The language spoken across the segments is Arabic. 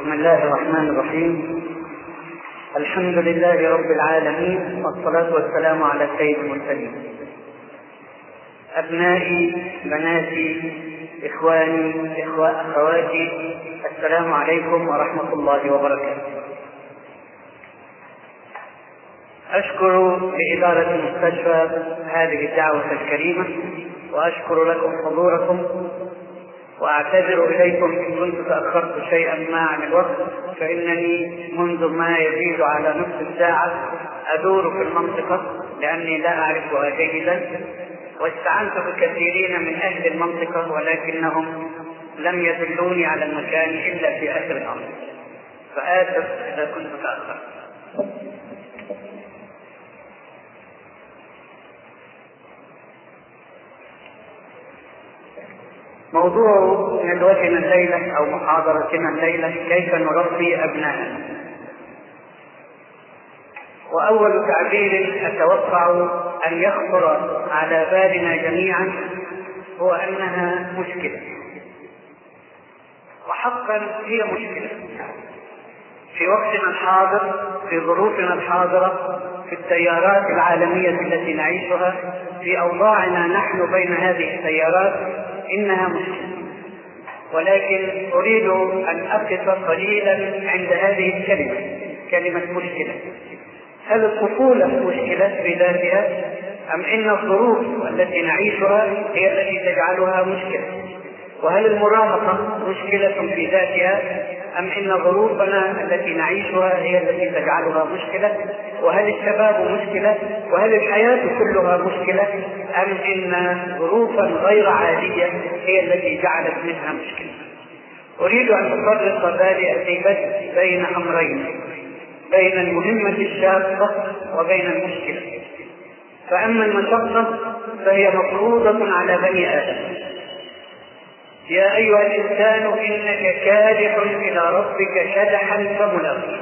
بسم الله الرحمن الرحيم. الحمد لله رب العالمين والصلاة والسلام على سيد المرسلين. أبنائي بناتي إخواني إخوة أخواتي السلام عليكم ورحمة الله وبركاته. أشكر لإدارة المستشفى هذه الدعوة الكريمة وأشكر لكم حضوركم وأعتذر إليكم إن كنت تأخرت شيئا ما عن الوقت فإنني منذ ما يزيد على نصف الساعة أدور في المنطقة لأني لا اعرفها جيدا واستعنت بكثيرين من أهل المنطقة ولكنهم لم يدلوني على المكان إلا في آخر الأمر. فاسف إذا كنت تأخرت. موضوع ندوتنا الليلة أو محاضرتنا الليلة كيف نربي أبناءنا وأول تعبير أتوقع أن يخطر على بالنا جميعا هو أنها مشكلة. وحقا هي مشكلة. في وقتنا الحاضر في ظروفنا الحاضرة في التيارات العالمية التي نعيشها في أوضاعنا نحن بين هذه التيارات إنها مشكلة. ولكن أريد أن أقف قليلا عند هذه الكلمة كلمة مشكلة. هل الطفولة مشكلة في ذاتها؟ أم إن الظروف التي نعيشها هي التي تجعلها مشكلة؟ وهل المراهقة مشكلة في ذاتها؟ أم إن ظروفنا التي نعيشها هي التي تجعلها مشكلة؟ وهل الشباب مشكلة؟ وهل الحياة كلها مشكلة؟ أم إن ظروفا غير عادية هي التي جعلت منها مشكلة؟ أريد أن أفرق بادئ بين أمرين بين المهمة الشاقة وبين المشكلة. فأما المشقة فهي مفروضة على بني آدم. يا أيها الإنسان إنك كادح إلى ربك كدحا فملاقيه.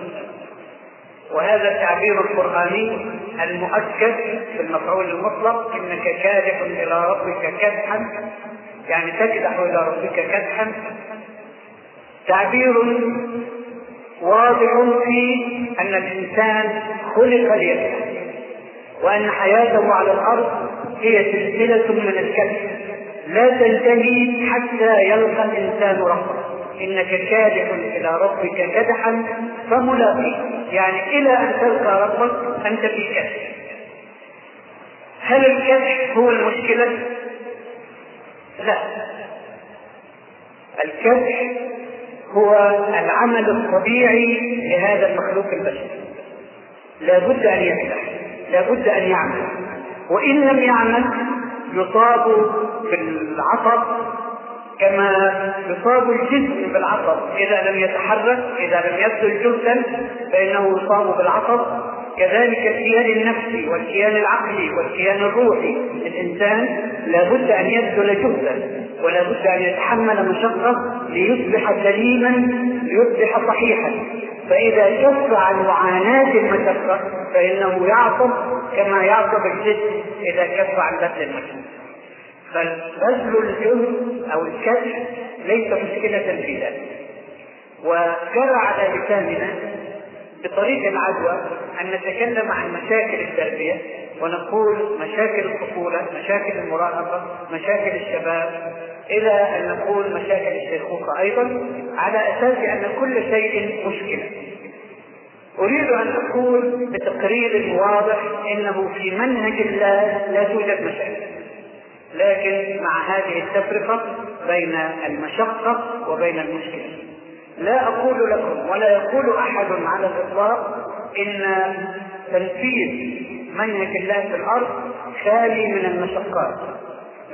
وهذا التعبير القرآني المؤكد في المفعول المطلق إنك كادح إلى ربك كدحا يعني تكدح إلى ربك كدحا. تعبير واضح في أن الإنسان خلق ليكدح وأن حياته على الأرض هي سلسلة من الكدح. لا تنتهي حتى يلقى الإنسان ربه. إنك كادح إلى ربك كدحا فملاقيه. يعني إلى أن تلقى ربك أنت في كدح هل الكدح هو المشكلة؟ لا. الكدح هو العمل الطبيعي لهذا المخلوق البشري لا بد أن يكدح لا بد أن يعمل. وإن لم يعمل يصاب بالعطب كما يصاب الجسم بالعطب إذا لم يتحرك إذا لم يبذل جهدا فإنه يصاب بالعطب كذلك الكيان النفسي والكيان العقلي والكيان الروحي الإنسان لابد أن يبذل جهدا ولا بد أن يتحمل مشقة ليصبح سليما ليصبح صحيحا. فإذا كف عن معاناة المشقة فإنه يعصب كما يعصب الجسم إذا كف عن بذل المشقة. فبذل الجهد أو الكشف ليس مشكلة في ذلك. وجرى على لساننا بطريق العدوى أن نتكلم عن مشاكل التربية ونقول مشاكل الطفولة مشاكل المراهقة مشاكل الشباب إلى أن نقول مشاكل الشيخوخة أيضا على أساس أن كل شيء مشكلة. أريد أن أقول بتقرير واضح إنه في منهج الله لا توجد مشاكل. لكن مع هذه التفرقة بين المشقة وبين المشكلة. لا أقول لكم ولا يقول أحد على الإطلاق إن تنفيذ منهج الله في الأرض خالي من المشقات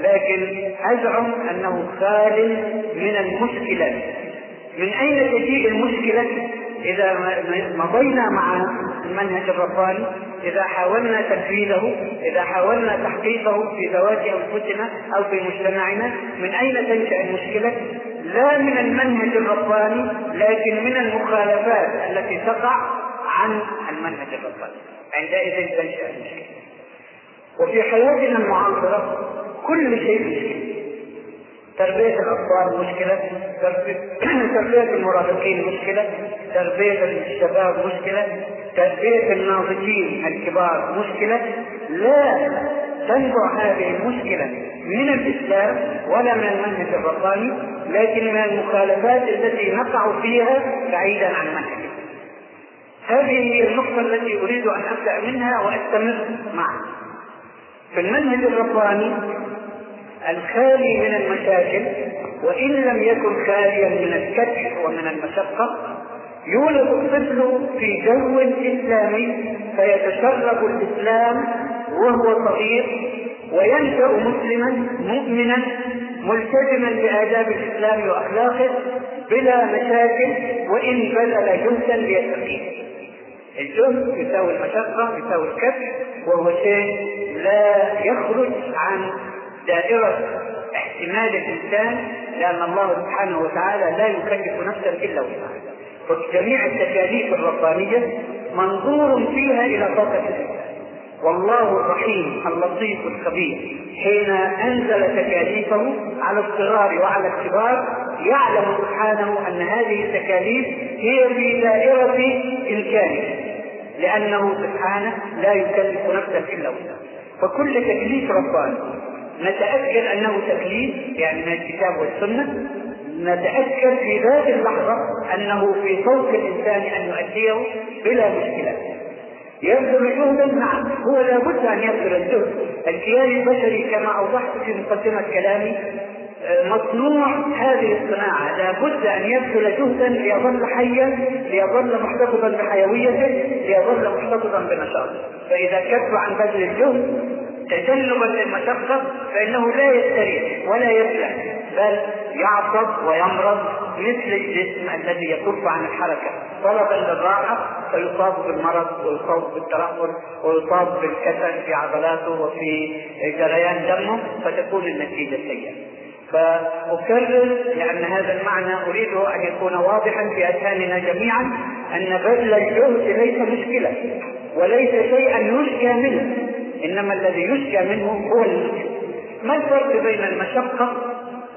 لكن أزعم أنه خال من المشكلات. من أين تجيء المشكلة؟ إذا مضينا مع المنهج الرباني إذا حاولنا تنفيذه إذا حاولنا تحقيقه في ذوات أنفسنا أو في مجتمعنا من أين تنشأ المشكلة؟ لا من المنهج الرباني لكن من المخالفات التي تقع عن المنهج الرباني. عندئذ تنشأ المشكلة. وفي حياتنا المعاصرة كل شيء مشكلة. تربية الأطفال مشكلة تربية المراهقين مشكلة تربية الشباب مشكلة تربية الناضجين الكبار مشكلة. لا تنبع هذه المشكلة من الإسلام ولا من المنهج الرباني لكن من المخالفات التي نقع فيها بعيدا عن منهج هذه هي النقطة التي أريد أن أبدأ منها وأستمر معها في المنهج الرباني الخالي من المشاكل وإن لم يكن خاليا من الكدح ومن المشقة يولد الطفل في جو إسلامي فيتشرب الإسلام وهو صغير وينشأ مسلما مؤمنا ملتزما بآداب الإسلام وأخلاقه بلا مشاكل وإن بذل جهدا ليتقيه الجهد يساوي المشقة يساوي الكبش وهو شيء لا يخرج عن دائرة احتمال الإنسان لأن الله سبحانه وتعالى لا يكلف نفسا إلا وسعها. فجميع التكاليف الربانية منظور فيها إلى طاقة الإنسان. والله الرحيم اللطيف الخبير حين أنزل تكاليفه على الصغار وعلى الكبار يعلم سبحانه أن هذه التكاليف هي في دائرة إمكانه لأنه سبحانه لا يكلف نفسا إلا وسعها. فكل تكليف رباني نتأكد أنه تكليف يعني من الكتاب والسنة. نتأكد في ذات اللحظة أنه في صوت الإنسان أن يؤديه بلا مشكلة. يبذل جهدا نعم هو لابد أن يبذل الجهد. الكيان البشري كما أوضحت في مقدمة كلامي مصنوع هذه الصناعة. لابد أن يبذل جهدا ليظل حيا ليظل محتفظا بحيويته ليظل محتفظا بنشاطه. فإذا كف عن بذل الجهد تجنبا للمشقة فإنه لا يستريح ولا يفلح بل يعصب ويمرض مثل الجسم الذي يكف عن الحركة. طلبا للراحة فيصاب بالمرض ويصاب بالترهل ويصاب بالكسل في عضلاته وفي جريان دمه فتكون النتيجة سيئة. فأكرر لأن هذا المعنى أريد أن يكون واضحا في أذهاننا جميعا أن بذل الجهد ليس مشكلة وليس شيئا يشكى منه. إنما الذي يشكى منه هو المشكلة. ما الفرق بين المشقة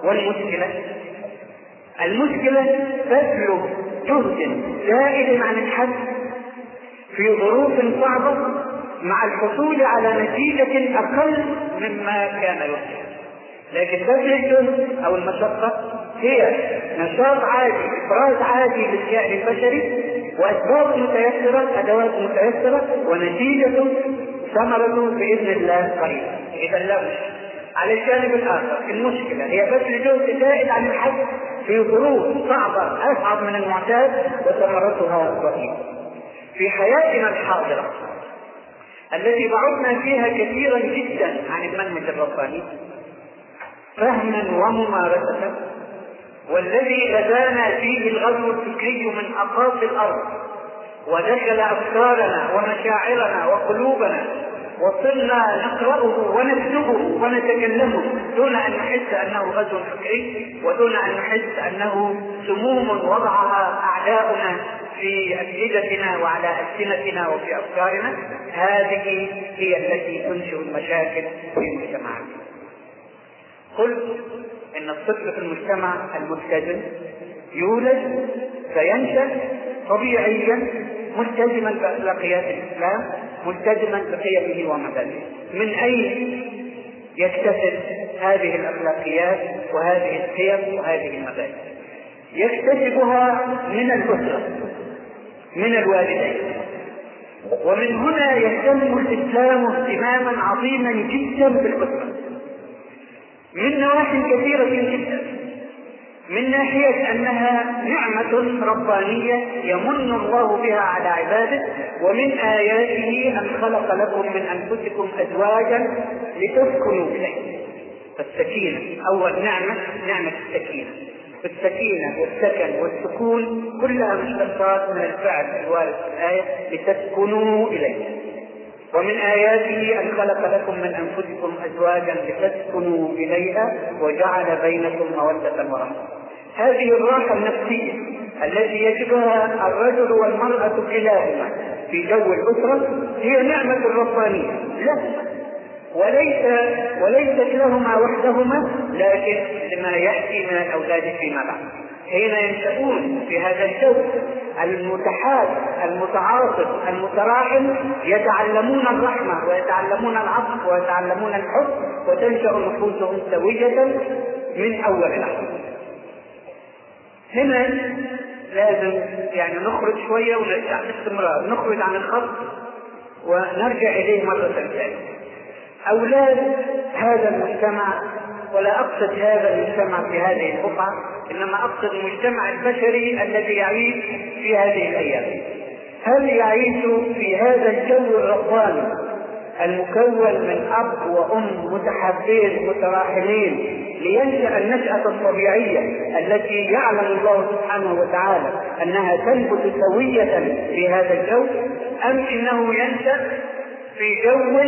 والمشكلة؟ المشكلة بذل جهد زائد عن الحد. في ظروف صعبة مع الحصول على نتيجة أقل مما كان يرجى لكن بذل الجهد أو المشقة هي نشاط عادي إفراز عادي للكائن البشري وأسباب متيسرة أدوات متيسرة ونتيجته ثمرته بإذن الله قريبا اذا لا مشكله على الجانب الآخر المشكلة هي بذل جهد زائد عن الحد في ظروف صعبة أصعب من المعتاد وثمرتها ضئيله في حياتنا الحاضرة التي بعدنا فيها كثيرا جدا عن المنهج الرباني فهما وممارسة والذي لدانا فيه الغزو الفكري من أقاصي الأرض. ودخل أفكارنا ومشاعرنا وقلوبنا وصرنا نقرأه ونكتبه ونتكلمه دون أن نحس أنه غزو فكري ودون أن نحس أنه سموم وضعها أعداؤنا في أفئدتنا وعلى ألسنتنا وفي أفكارنا. هذه هي التي تنشئ المشاكل في مجتمعنا قلت إن الطفل في المجتمع الملتزم يولد فينشأ طبيعيا ملتزما باخلاقيات الاسلام ملتزما بقيمه ومبادئه. من أين يكتسب هذه الأخلاقيات وهذه القيم وهذه المبادئ؟ يكتسبها من الأسرة من الوالدين. ومن هنا يهتم الإسلام اهتماما عظيما جدا بالأسرة. من نواحي كثيرة جدا. من ناحية أنها نعمة ربانية يمن الله بها على عباده ومن آياته أن خلق لكم من أنفسكم أزواجا لتسكنوا إليه. فالسكينة أول نعمة نعمة السكينة. السكينة والسكن والسكون كلها مشتقات من الفعل الوارد في الآية لتسكنوا إليه. ومن آياته أن خلق لكم من أنفسكم أزواجا لتسكنوا إليها وجعل بينكم مودة ورحمة. هذه الراحة النفسية التي يجدها الرجل والمرأة كلاهما في جو الأسرة هي نعمة ربانية لا وليس وليست لهما وحدهما لكن لما ياتي من الاولاد فيما بعد حين ينشؤون في هذا الجو المتحاب المتعاطف المتراحم يتعلمون الرحمة ويتعلمون العطف ويتعلمون الحب وتنشأ نفوسهم سوية من أول لحظة. هنا لازم يعني نخرج شوية ونرجع باستمرار نخرج عن الخط ونرجع إليه مرة ثانية. أولاد هذا المجتمع ولا أقصد هذا المجتمع في هذه البقعه إنما أقصد المجتمع البشري الذي يعيش في هذه الأيام. هل يعيش في هذا الجو الرباني المكون من أب وأم متحابين متراحمين لينشأ النشأة الطبيعية التي يعلم الله سبحانه وتعالى أنها تنبت سوية في هذا الجو أم إنه ينشأ في جو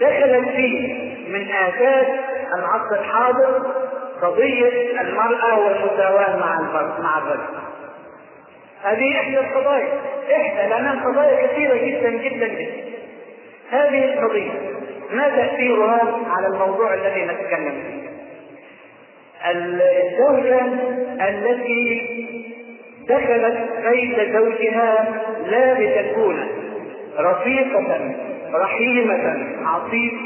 دخلت فيه من آفات العصر الحاضر قضية المرأة والمساواة مع مع الرجل. هذه إحدى القضايا، إحدى لأنها قضايا كثيرة جدا جدا جدا. هذه القضية ما تأثيرها على الموضوع الذي نتكلم فيه؟ الزوجة التي دخلت بيت زوجها لا لتكون رفيقة رحيمة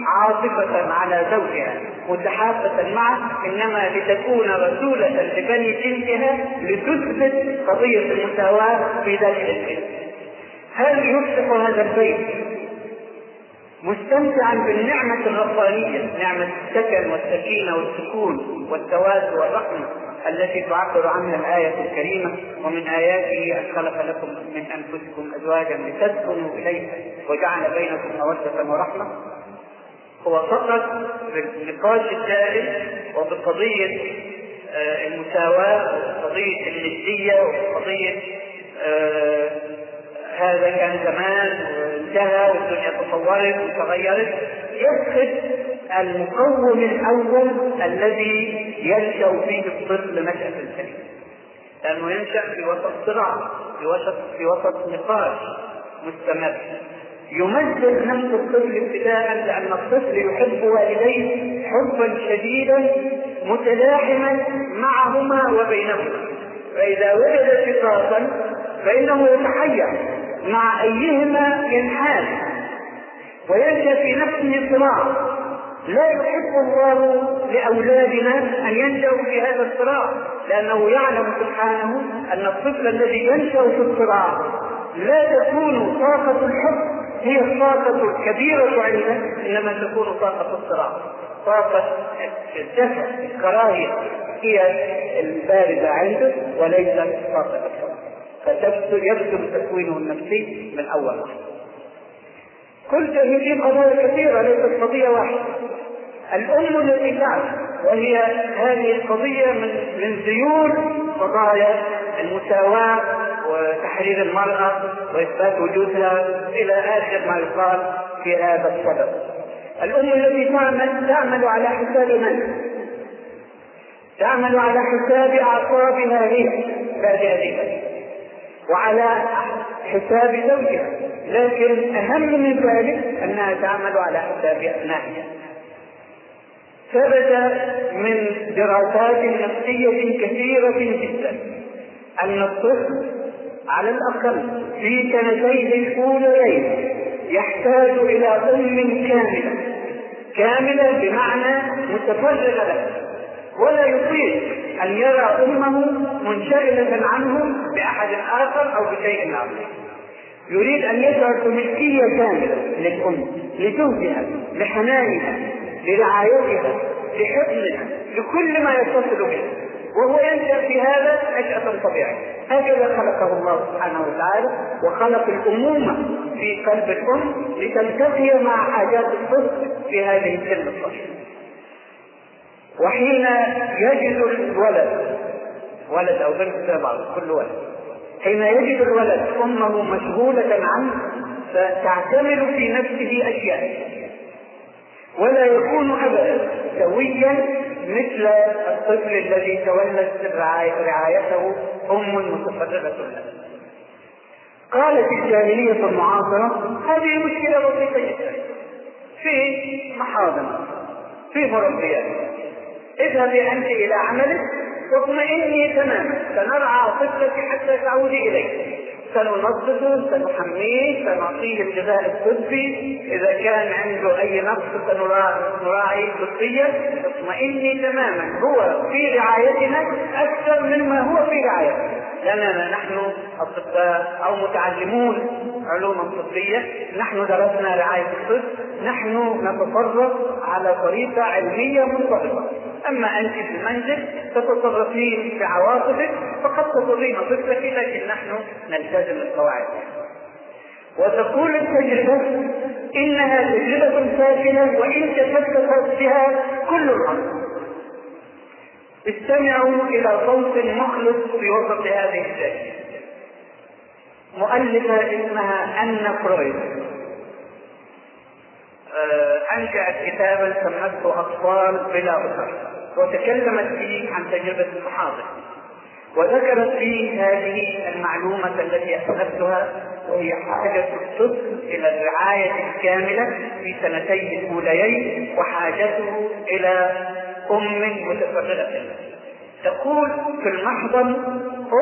عاطفة على زوجها متحافة معه إنما لتكون رسولة لبني جنسها لتثبت قضية المساواة في ذلك البيت. هل يصبح هذا البيت مستمتعا بالنعمة الربانية نعمة السكن والسكينة والسكون والتوازن والرحمة التي تعبر عنها الآية الكريمة ومن آياته أن خلق لكم من أنفسكم أزواجا لتسكنوا إليها وجعل بينكم مودة ورحمة. هو فقط بالنقاش الدائم وبقضية آه، المساواة وبقضية الندية وبقضية آه، هذا كان زمان وانتهى والدنيا تطورت وتغيرت. يفقد المقوم الأول الذي ينشأ فيه الطفل نشأة سليمه لأنه ينشأ في وسط صراع في وسط في وسط نقاش مستمر. يمثل نفس الطفل ابتداء لأن الطفل يحب والديه حبا شديدا متلاحما معهما وبينهما. فإذا وجد شقاقا فإنه يتحير مع أيهما ينحاز. وينشأ في نفسه صراع لا يحب الله لأولادنا أن ينشأوا في هذا الصراع لأنه يعلم سبحانه أن الطفل الذي ينشأ في الصراع لا تكون طاقة الحب هي الطاقة الكبيرة عنده إنما تكون طاقة الصراع. طاقة الدفع الكراهية هي الباردة عنده وليست طاقة الحب. فيبدو تكوينه النفسي من أول لحظة قلت هذه قضايا كثيرة ليست قضية واحدة الأم التي تعرف وهي هذه القضية من من ذيول قضايا المساواة وتحرير المرأة وإثبات وجودها إلى آخر ما يقال في هذا السبب. الأم التي تعمل تعمل على حساب من؟ تعمل على حساب أعصابها هي ذاتها وعلى حساب زوجها لكن أهم من ذلك أنها تعمل على حساب أبنائها. ثبت من دراسات نفسية كثيرة جدا أن الطفل على الأقل في سنتيه الأوليين يحتاج إلى أم كاملة كاملة بمعنى متفرغة له ولا يطيق أن يرى أمه منشغلة عنه بأحد آخر أو بشيء آخر. يريد أن يشعر بملكية كاملة للأم لزوجها لحنانها لرعايتها لحضنها لكل ما يتصل به. وهو ينشأ في هذا نشأة طبيعية. هكذا خلقه الله سبحانه وتعالى وخلق الأمومة في قلب الأم لتلتقي مع حاجات الطفل في هذه السن الصغيرة وحين يجد الولد ولد أو بنت زي بعض كل ولد. حين يجد الولد أمه مشغولة عنه فتعتمد في نفسه أشياء. ولا يكون ابدا سويا مثل الطفل الذي تولت رعايته أم متفرغة له. قالت الجاهلية المعاصرة هذه مشكلة بسيطة جدا. في محاضن في مربيات. اذهبي أنت إلى عملك واطمئني تماما. سنرعى طفلك حتى تعودي اليه سننظفه سنحميه سنعطيه الغذاء الطبي. إذا كان عنده أي نقص سنراعي طبيا. اطمئني تماما. هو في رعايتنا أكثر مما هو في رعايتنا. لأننا نحن أطباء أو متعلمون علوما طبية. نحن درسنا رعاية الطب. نحن نتصرف على طريقة علمية منضبطه أما انت في المنزل تتصرفين في عواطفك فقد تضرين طفلك لكن نحن نلتزم القواعد وتقول التجربة إنها تجربة ساكنة وإن تشتت بها كل الأرض استمعوا إلى صوت مخلص في وسط هذه الشاشة مؤلفة اسمها أن فرويد آه، أنشأت كتابا سمته أطفال بلا أسر وتكلمت فيه عن تجربة الصحابة وذكرت فيه هذه المعلومة التي أخذتها وهي حاجة الطفل إلى الرعاية الكاملة في سنتيه الأوليين وحاجته إلى أم متفرغة تقول في المحضن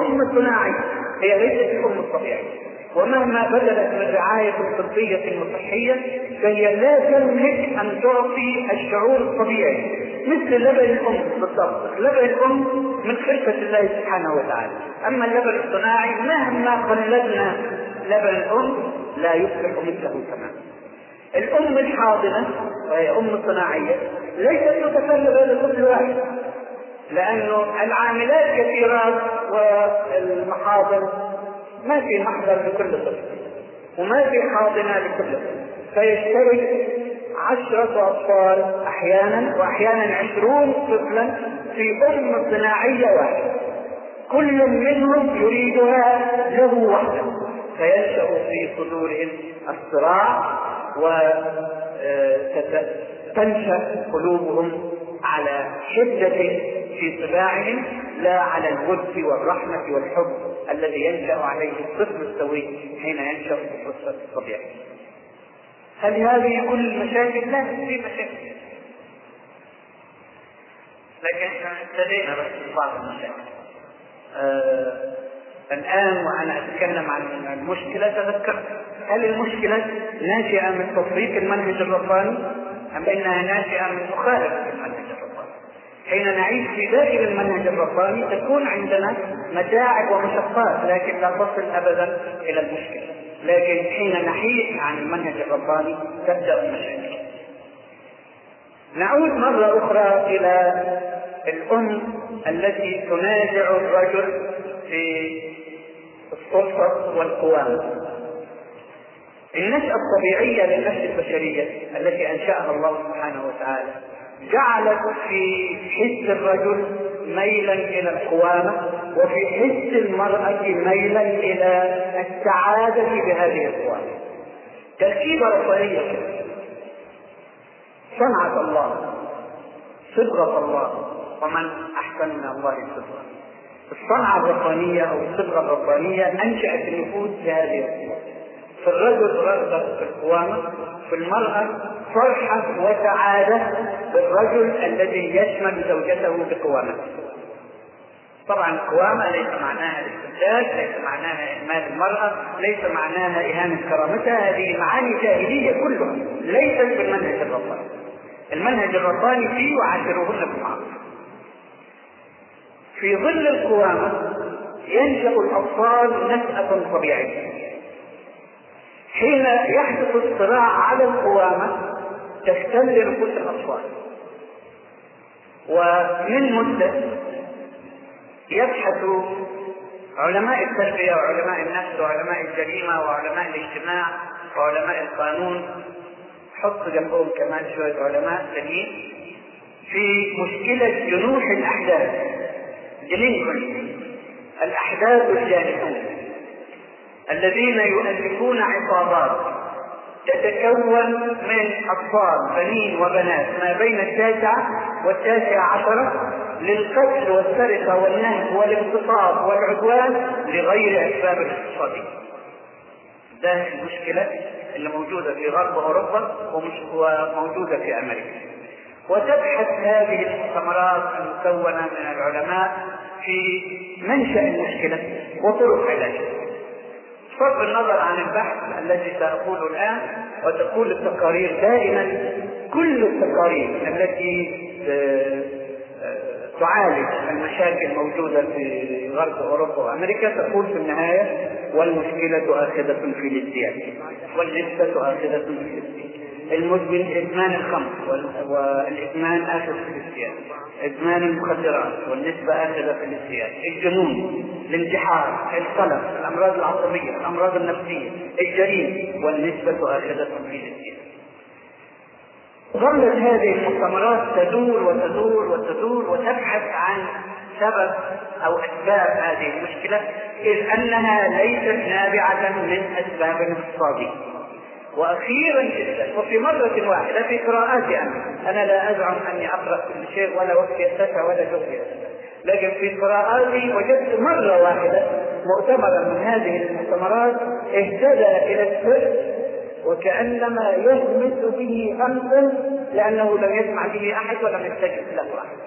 أم صناعية هي ليست الأم الطبيعية ومهما بذلت من رعاية طبية وصحية فهي لا تملك أن تعطي الشعور الطبيعي مثل لبن الأم بالضبط. لبن الأم من خلفة الله سبحانه وتعالى. أما اللبن الصناعي مهما قلدنا لبن الأم لا يصبح مثله تماما. الأم الحاضنة وهي أم صناعية ليست متفرغة لطفل واحد لأنه العاملات كثيرات والمحاضن ما في محضر لكل طفل وما في حاضنة لكل طفل. فيشترك عشرة أطفال أحيانا وأحيانا عشرون طفلا في أم صناعية واحدة. كل منهم يريدها له وحده. فينشأ في صدورهم الصراع وتنشأ قلوبهم على شدة في طباعهم لا على الود والرحمة والحب. الذي ينشأ عليه الطفل السوي حين ينشأ في الطفل الطبيعي. هل هذه كل المشاكل؟ لا في مشاكل. لكن إحنا ابتدينا بس بعض المشاكل. آه الآن وأنا أتكلم عن المشكلة تذكرت هل المشكلة ناشئة من تطبيق المنهج الرباني أم إنها ناشئة من مخالفة المنهج؟ حين نعيش في داخل المنهج الرباني تكون عندنا متاعب ومشقات لكن لا تصل أبدا إلى المشكلة. لكن حين نحيد عن المنهج الرباني تبدأ المشاكل. نعود مرة أخرى إلى الأم التي تنازع الرجل في السلطة والقوامة النشأة الطبيعية للنفس البشرية التي أنشأها الله سبحانه وتعالى. جعلت في حس الرجل ميلا إلى القوامة وفي حس المرأة ميلا إلى السعادة بهذه القوامة. تركيبة رفاهية. صنعة الله. صبغة الله. ومن أحسن من الله صبغة. الصنعة الربانية أو الصبغة الربانية أنشأت النفوس بهذه الصورة في الرجل رغبة في القوامة في المرأة فرحة وسعادة بالرجل الذي يشمل زوجته بقوامته طبعا القوامة ليس معناها الاستبداد، ليس معناها إهمال المرأة، ليس معناها إهانة كرامتها، هذه معاني جاهلية كلها، ليست بالمنهج الرباني. المنهج الرباني فيه وعاشروهن بالمعروف. في ظل القوامة ينشأ الأطفال نشأة طبيعية حين يحدث الصراع على القوامة تختل نفوس الأطفال. ومن مدة يبحث علماء التربية وعلماء النفس وعلماء الجريمة وعلماء الاجتماع وعلماء القانون حط جنبهم كمان شوية علماء ثانيين في مشكلة جنوح الأحداث. جنينكم الأحداث الجانحون الذين يؤلفون عصابات. تتكون من أطفال بنين وبنات. ما بين التاسعة والتاسعة عشرة للقتل والسرقة والنهب والاغتصاب والعدوان لغير أسباب اقتصادية ده المشكلة اللي موجودة في غرب أوروبا وموجودة في أمريكا. وتبحث هذه المؤتمرات المكونة من العلماء في منشأ المشكلة وطرق علاجها. بغض النظر عن البحث الذي سأقوله الآن وتقول التقارير دائما كل التقارير التي تعالج المشاكل الموجودة في غرب أوروبا وأمريكا تقول في النهاية والمشكلة آخذة في الازدياد والنسبة آخذة في الازدياد. المدمن إدمان الخمر والإدمان آخذ في الازدياد إدمان المخدرات والنسبة آخذة في الازدياد الجنون الانتحار القلق الأمراض العصبية الأمراض النفسية الجريمة والنسبة آخذة في الازدياد ظلت هذه المؤتمرات تدور وتدور وتدور وتبحث عن سبب أو أسباب هذه المشكلة إذ أنها ليست نابعة من أسباب اقتصاديه. وأخيرا جدا وفي مرة واحدة في قراءاتي أنا. أنا لا أزعم أني أقرأ كل شيء ولا وقتي يتسع ولا جهدي. لكن في قراءاتي وجدت مرة واحدة مؤتمرا من هذه المؤتمرات اهتدى إلى السر وكأنما يهمس به أنفا لأنه لم يسمع به أحد ولم يستجب له أحد.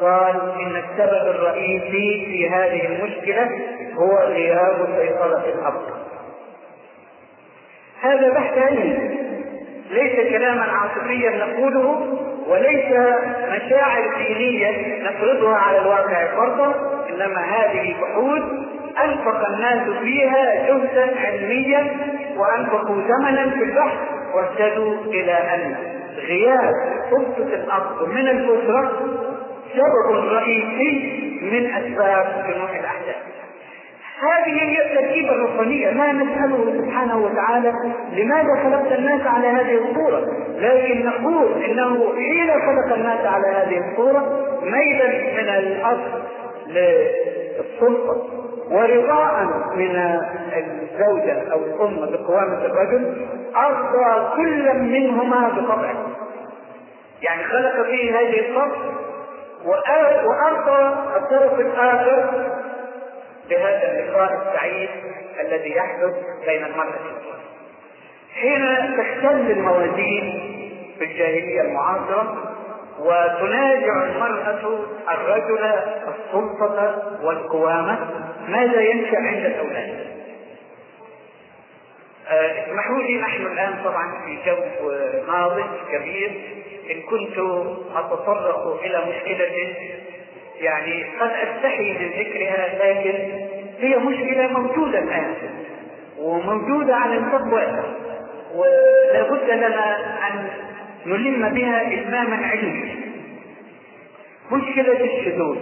قال إن السبب الرئيسي في هذه المشكلة هو غياب سيطرة الأب هذا بحث علمي. ليس كلاما عاطفيا نقوله وليس مشاعر دينية نفرضها على الواقع فرضا إنما هذه بحوث أنفق الناس فيها جهدا علميا وأنفقوا زمنا في البحث واهتدوا إلى أن غياب سلطة الأرض من الأسرة سبب رئيسي من أسباب جنوح الأحداث. هذه هي التركيبة الربانية ما نسأله سبحانه وتعالى لماذا خلقت الناس على هذه الصورة؟ لكن نقول إنه حين خلق الناس على هذه الصورة ميلا من الأصل للسلطة ورضاء من الزوجة أو الأم بقوامة الرجل أرضى كل منهما بطبعه يعني خلق فيه هذه الصف وأرضى الطرف الآخر بهذا اللقاء السعيد الذي يحدث بين والرجل حين تختل الموازين في الجاهلية المعاصرة وتنازع المرأة الرجل السلطة والقوامة ماذا ينشأ عند الأولاد؟ آه، اسمحوا لي نحن الآن طبعا في جو ناضج كبير إن كنت أتطرق إلى مشكلة يعني قد أستحي من ذكرها لكن هي مشكلة موجودة الآن. وموجودة على واسع ولا بد لنا أن نلم بها إلماما علميا. مشكلة الشذوذ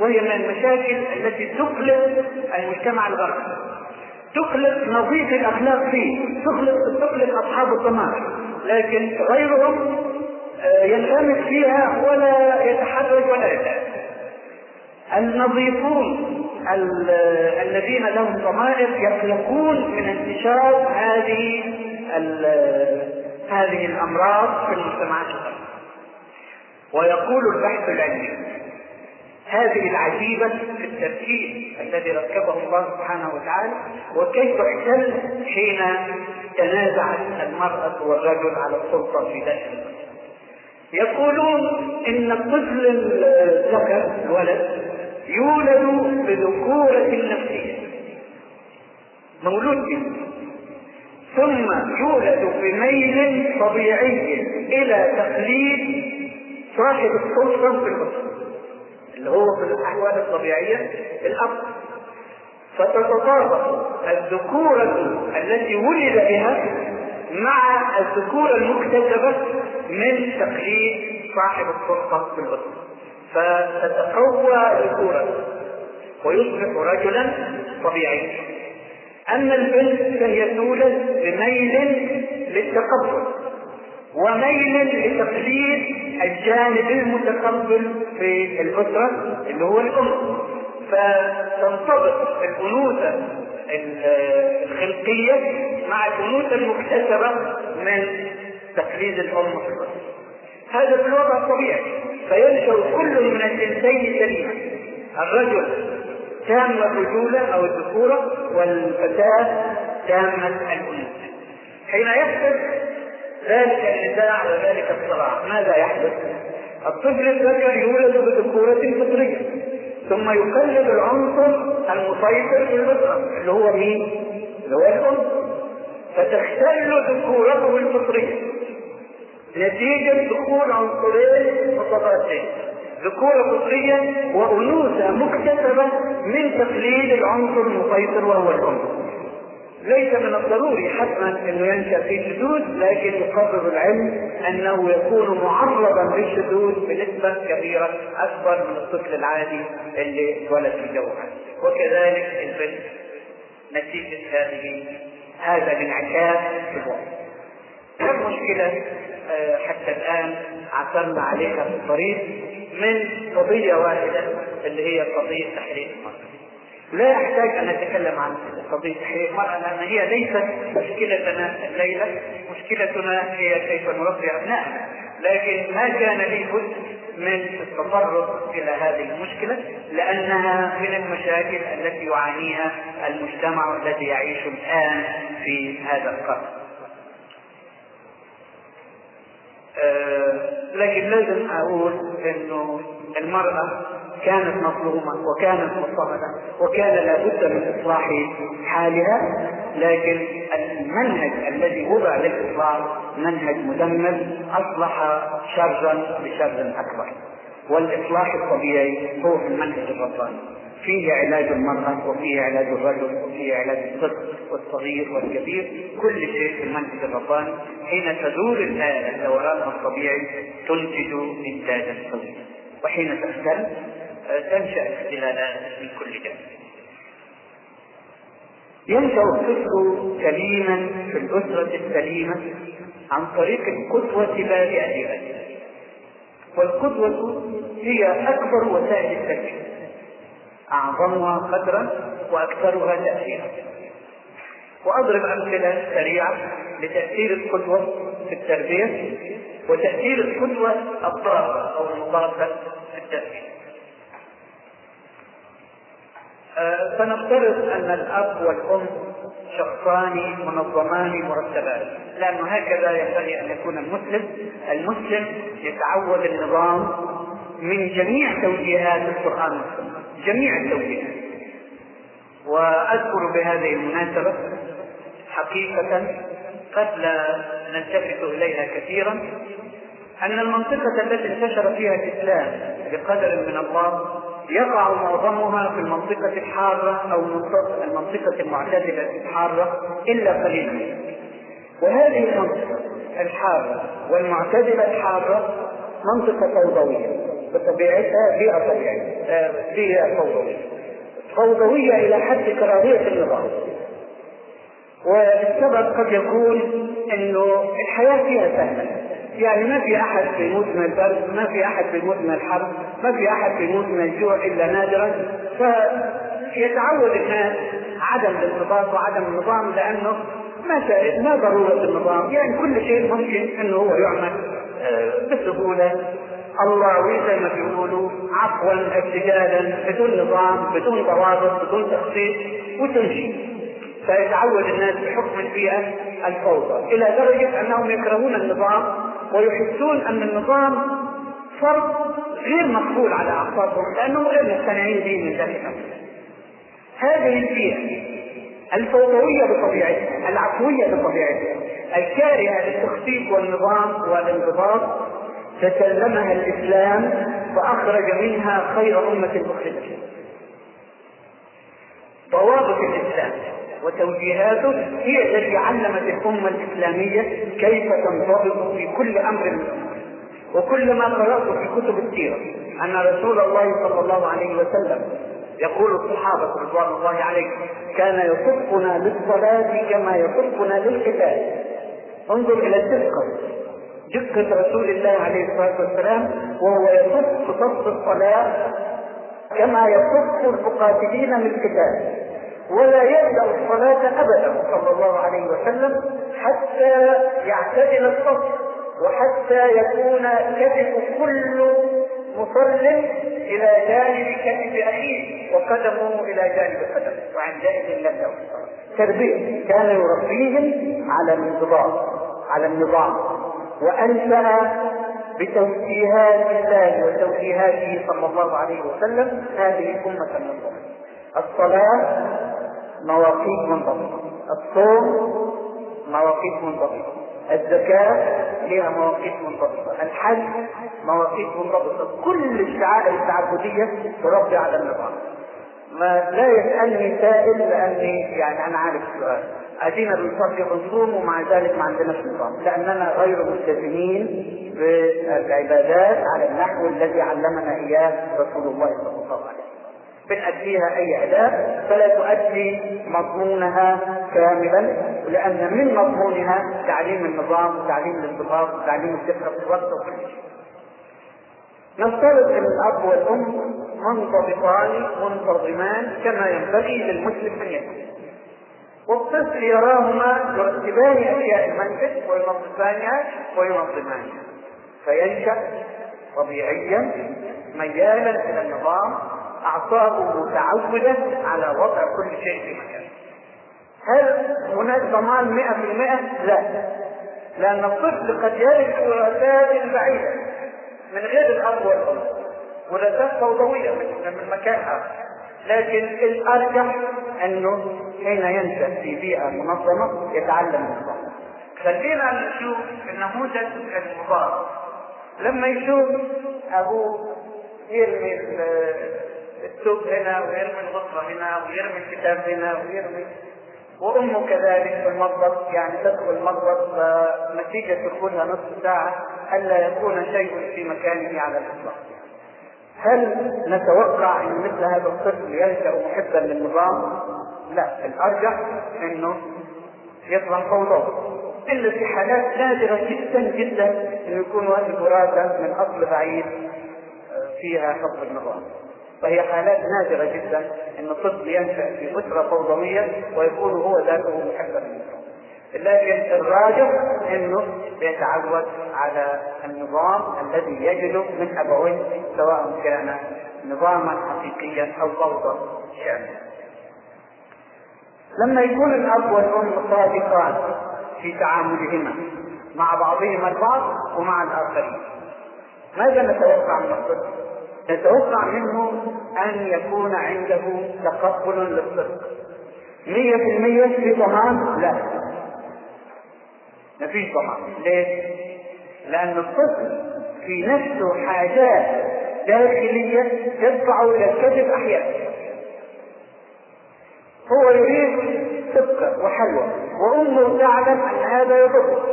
وهي من المشاكل التي تقلق المجتمع الغربي. تقلق نظيف الأخلاق فيه تقلق تقلق أصحاب الطماع لكن غيرهم ينغمس فيها ولا يتحرج ولا يتأثر النظيفون الذين لهم ضمائر يقلقون من انتشار هذه هذه الأمراض في المجتمعات الغربيه ويقول البحث العلمي هذه العجيبة في التركيب الذي ركبه الله سبحانه وتعالى وكيف احتل حين تنازعت المرأة والرجل على السلطة في ذلك يقولون إن الطفل الذكر الولد يولد بذكورة نفسية مولود به ثم يولد بميل طبيعي إلى تقليد صاحب السلطة في الأسرة اللي هو في الأحوال الطبيعية الأب. فتتطابق الذكورة التي ولد بها مع الذكورة المكتسبة من تقليد صاحب السلطة في الأسرة فتتقوى ذكورته ويصبح رجلا طبيعيا. أما البنت فهي تولد بميل للتقبل وميل لتقليد الجانب المتقبل في الأسرة اللي هو الأم. فتنطبق الأنوثة الخلقية مع الأنوثة المكتسبة من تقليد الأم هذا في الوضع الطبيعي. فينشأ كل من الجنسين سليما الرجل تامة الرجولة أو الذكورة والفتاة تامة الأنوثة حين يحدث ذلك النزاع وذلك الصراع ماذا يحدث؟ الطفل الذكر يولد بذكورة فطرية ثم يقلد العنصر المسيطر في البشر اللي هو مين؟ اللي هو الأم فتختل ذكورته الفطرية نتيجة دخول عنصرين متضادين ذكورة فطرية وأنوثة مكتسبة من تقليد العنصر المسيطر وهو الأم ليس من الضروري حتما إنه ينشأ في شذوذ لكن يقرر العلم أنه يكون معرضا للشذوذ بنسبة كبيرة أكبر من الطفل العادي اللي اتولد في جو وكذلك البنت. نتيجة هذه هذا الانعكاس في الوقت كم مشكلة آه، حتى الآن عثرنا عليها في الطريق من قضية واحدة اللي هي قضية تحرير المرأة. لا أحتاج أن أتكلم عن قضية تحرير المرأة لأن هي ليست مشكلتنا الليلة مشكلتنا هي كيف نربي أبنائنا. لكن ما كان لي بد من التطرق إلى هذه المشكلة لأنها من المشاكل التي يعانيها المجتمع الذي يعيش الآن في هذا القرن. أه لكن لازم أقول إنه المرأة كانت مظلومة وكانت مضطهدة وكان لابد من إصلاح حالها لكن المنهج الذي وضع للإصلاح منهج مدمر أصلح شرا بشر أكبر. والإصلاح الطبيعي هو في المنهج الرباني. فيه علاج المرأة وفيه علاج الرجل وفيه علاج الطفل والصغير والكبير. كل شيء في المنهج الرباني حين تدور الآلة دورانها الطبيعي تنتج إنتاجا طبيعيا وحين تختل تنشأ اختلالات من كل جانب. ينشأ الطفل سليما في الأسرة السليمة عن طريق القدوة بارئه والقدوة هي أكبر وسائل التربيه أعظمها قدرا وأكثرها تاثيرا. وأضرب أمثلة سريعة لتأثير القدوة في التربية وتأثير القدوة الضارة أو المضادة في التربيه فنفترض أن الأب والأم شخصان منظمان مرتبان. لأنه هكذا ينبغي أن يكون المسلم المسلم يتعود النظام من جميع توجيهات القرآن والسنة. جميع التوجيهات. وأذكر بهذه المناسبة حقيقة قد لا نلتفت إليها كثيرا أن المنطقة التي انتشر فيها الإسلام بقدر من الله يقع معظمها في المنطقة الحارة أو المنطقة المعتدلة الحارة إلا قليلا. وهذه المنطقة الحارة والمعتدلة الحارة منطقة فوضوية بطبيعتها بيئة طبيعية آه، بيئة فوضوية. فوضوية إلى حد كراهية النظام والسبب قد يكون إنه الحياة فيها سهلة. يعني ما في أحد بيموت من البرد ما في أحد بيموت من الحر ما في أحد بيموت من الجوع إلا نادرا. فيتعود الناس عدم الانضباط وعدم النظام لأنه ما ما ضرورة النظام. يعني كل شيء ممكن إنه هو يعمل آه، بسهولة. الله زي ما بيقولوا عفوا ارتجالا بدون نظام بدون ضوابط بدون تخطيط وتمشي. فيتعود الناس بحكم البيئة الفوضى إلى درجة أنهم يكرهون النظام ويحسون أن النظام فرض غير مقبول على أعصابهم لأنهم غير مقتنعين به من ذلك. هذه البيئة الفوضوية بطبيعتها العفوية بطبيعتها الكارهة للتخطيط والنظام والانضباط تسلمها الإسلام فأخرج منها خير أمة أخرجت ضوابط الإسلام. وتوجيهاته هي التي علمت الأمة الإسلامية كيف تنضبط في كل أمر من الأمور. وكل ما قرأت في كتب السيرة أن رسول الله صلى الله عليه وسلم يقول الصحابة رضوان الله عليهم كان يصفنا للصلاة كما يصفنا للقتال. انظر إلى الدقة دقة رسول الله عليه الصلاة والسلام وهو يصف صف الصلاة كما يصف المقاتلين للقتال ولا يبدأ الصلاة أبدا صلى الله عليه وسلم حتى يعتدل الصف وحتى يكون كتف كل مسلم إلى جانب كتف أخيه وقدمه إلى جانب قدمه. وعندئذ لم يكن تربية كان يربيهم على الانضباط على النظام. وانشا بتوجيهات الله وتوجيهاته صلى الله عليه وسلم هذه أمة النظام الصلاة مواقيت منضبطة الصوم مواقيت منضبطة الزكاة لها مواقيت منضبطة الحج مواقيت منضبطة كل الشعائر التعبدية تربي على النظام. ما لا يسألني سائل لأني يعني أنا عارف السؤال. أدينا بنصلي ونصوم ومع ذلك ما عندناش نظام. لأننا غير ملتزمين بالعبادات على النحو الذي علمنا إياه رسول الله صلى الله عليه وسلم. بنأديها أي أداء فلا تؤدي مضمونها كاملا لأن من مضمونها تعليم النظام وتعليم الانضباط وتعليم الدقة في الوقت وكل شيء. نفترض أن الأب والأم منضبطان منتظمان كما ينبغي للمسلم أن يكون. والطفل يراهما يرتبان أشياء المنزل وينظفانها وينظمانها. فينشأ طبيعيا ميالا إلى النظام أعصابه متعودة على وضع كل شيء في مكانه. هل هناك ضمان 100%؟ لا. لأن الطفل قد يرث وراثات بعيدة من غير الأب والأم. وراثات فوضوية من مكان آخر. لكن الأرجح أنه حين ينشأ في بيئة منظمة يتعلم النظام. خلينا نشوف النموذج المضاد. لما يشوف أبوه يرمي الثوب هنا ويرمي الغصة هنا ويرمي الكتاب هنا ويرمي وأمه كذلك في المطبخ يعني تدخل المطبخ فنتيجة دخولها نصف ساعة ألا يكون شيء في مكانه على الإطلاق. هل نتوقع أن مثل هذا الطفل ينشأ محبا للنظام؟ لا، الأرجح أنه يطلع فوضوي. إلا في حالات نادرة جدا جدا أن يكون هذه الوراثة من أصل بعيد فيها حب النظام. فهي حالات نادرة جدا أن الطفل ينشأ في أسرة فوضوية ويكون هو ذاته محبا. لكن الراجح إنه يتعود على النظام الذي يجده من أبويه سواء كان نظاما حقيقيا أو فوضى شامله. لما يكون الأب والأم صادقان في تعاملهما مع بعضهما البعض ومع الآخرين. ماذا نتوقع من الطفل؟ نتوقع منه أن يكون عنده تقبل للصدق. مية في المية في ضمان؟ لا. مفيش ضمان. ليه؟ لأن الطفل في نفسه حاجات داخلية تدفعه إلى الكذب أحيانا. هو يريد سكر وحلوى وأمه تعلم أن هذا يضره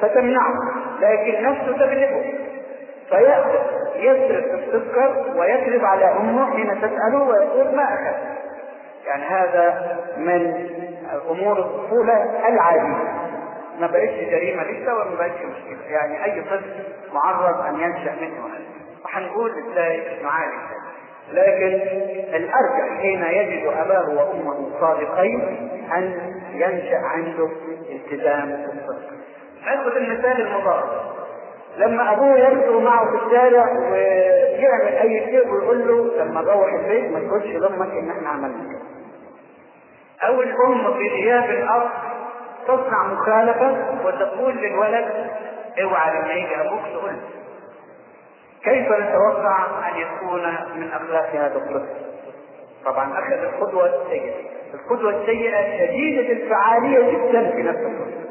فتمنعه لكن نفسه تغلبه فيأخذ يسرق السكر ويكذب على أمه حين تسأله ويقول ما أخذ يعني هذا من أمور الطفولة العادية. ما بقتش جريمة لسه وما بقتش مشكلة. يعني أي طفل معرض أن ينشأ منه. هذا وحنقول إزاي معالي لكن الأرجح حين يجد أباه وأمه صادقين أن ينشأ عنده التزام بالصدق. ناخذ المثال المضاد لما أبوه يمشي معه في الشارع ويعمل أي شيء ويقول له لما نروح البيت ما تقولش لأمك إن إحنا عملنا كده. أو الام في غياب الأب تصنع مخالفة وتقول للولد اوعى لما يجي أبوك تقول كيف نتوقع أن يكون من أخلاق هذا الطفل؟ طبعا أخذ القدوة السيئة، القدوة السيئة شديدة الفعالية جدا في نفس الطفل.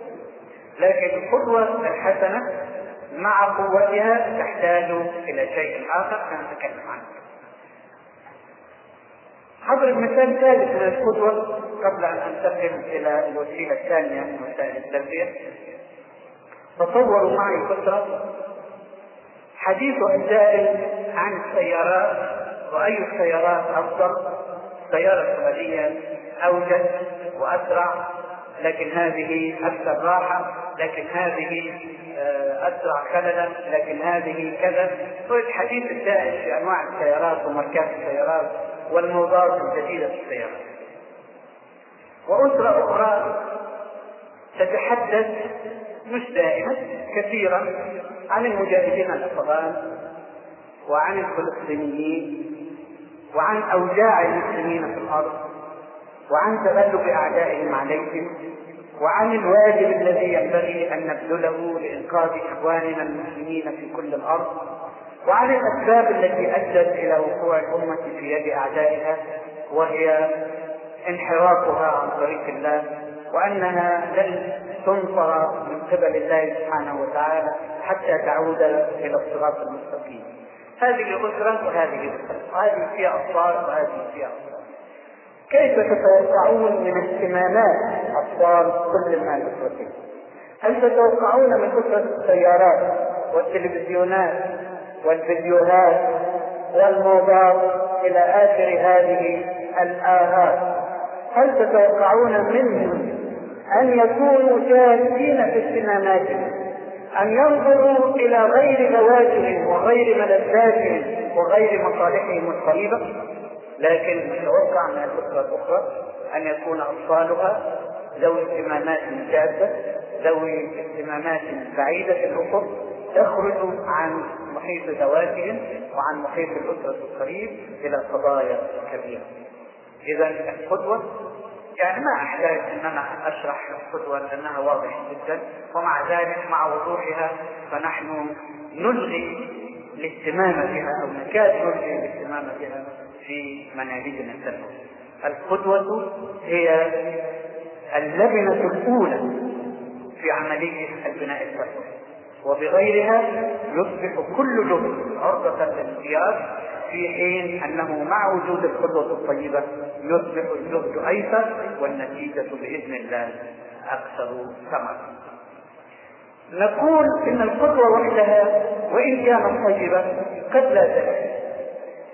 لكن القدوة الحسنة مع قوتها تحتاج إلى شيء آخر سنتكلم عنه. حضرب مثال ثالث من القدوة قبل أن أنتقل إلى الوسيلة الثانية من وسائل التربية. تصوروا معي فترة حديث السائل عن السيارات وأي السيارات أفضل السيارة السعودية أوجد وأسرع لكن هذه أكثر راحة لكن هذه أسرع خللا لكن هذه كذا والحديث الدائم في أنواع السيارات وماركات السيارات والموضات الجديدة في السيارات. وأسرة أخرى تتحدث مش دائما كثيرا عن المجاهدين الأفغان وعن الفلسطينيين وعن أوجاع المسلمين في الأرض. وعن تغلب أعدائهم عليهم وعن الواجب الذي ينبغي أن نبذله لإنقاذ إخواننا المسلمين في كل الأرض وعن الأسباب التي أدت إلى وقوع الأمة في يد أعدائها وهي انحرافها عن طريق الله وأنها لن تنصر من قبل الله سبحانه وتعالى حتى تعود إلى الصراط المستقيم. هذه أسرة وهذه أسرة وهذه فيها أطفال وهذه فيها أطفال كيف تتوقعون من اهتمامات أطفال كل ما الأسرتين؟ هل تتوقعون من أسرة السيارات والتلفزيونات والفيديوهات والموضات إلى آخر هذه الآهات هل تتوقعون منهم أن يكونوا شاهدين في اهتماماتهم أن ينظروا إلى غير زواجهم وغير ملذاتهم وغير مصالحهم القريبة لكن نتوقع من الأسرة الأخرى أن يكون أطفالها ذوي اهتمامات شاذة ذوي اهتمامات بعيدة الأفق تخرج عن محيط ذواتهم وعن محيط الأسرة القريب إلى قضايا كبيرة. إذا القدوة يعني ما احتاج إن أنا أشرح القدوة لأنها واضحة جدا ومع ذلك مع وضوحها فنحن نلغي الاهتمام بها أو نكاد نلغي الاهتمام بها. في مناهجنا التربويه. القدوة هي اللبنة الأولى في عملية البناء التربوي وبغيرها يصبح كل جهد عرضة للانقياد في حين أنه مع وجود القدوة الطيبة يصبح الجهد أيسر والنتيجة بإذن الله أكثر ثمرا. نقول إن القدوة وحدها وإن كانت طيبة قد لا تكفي.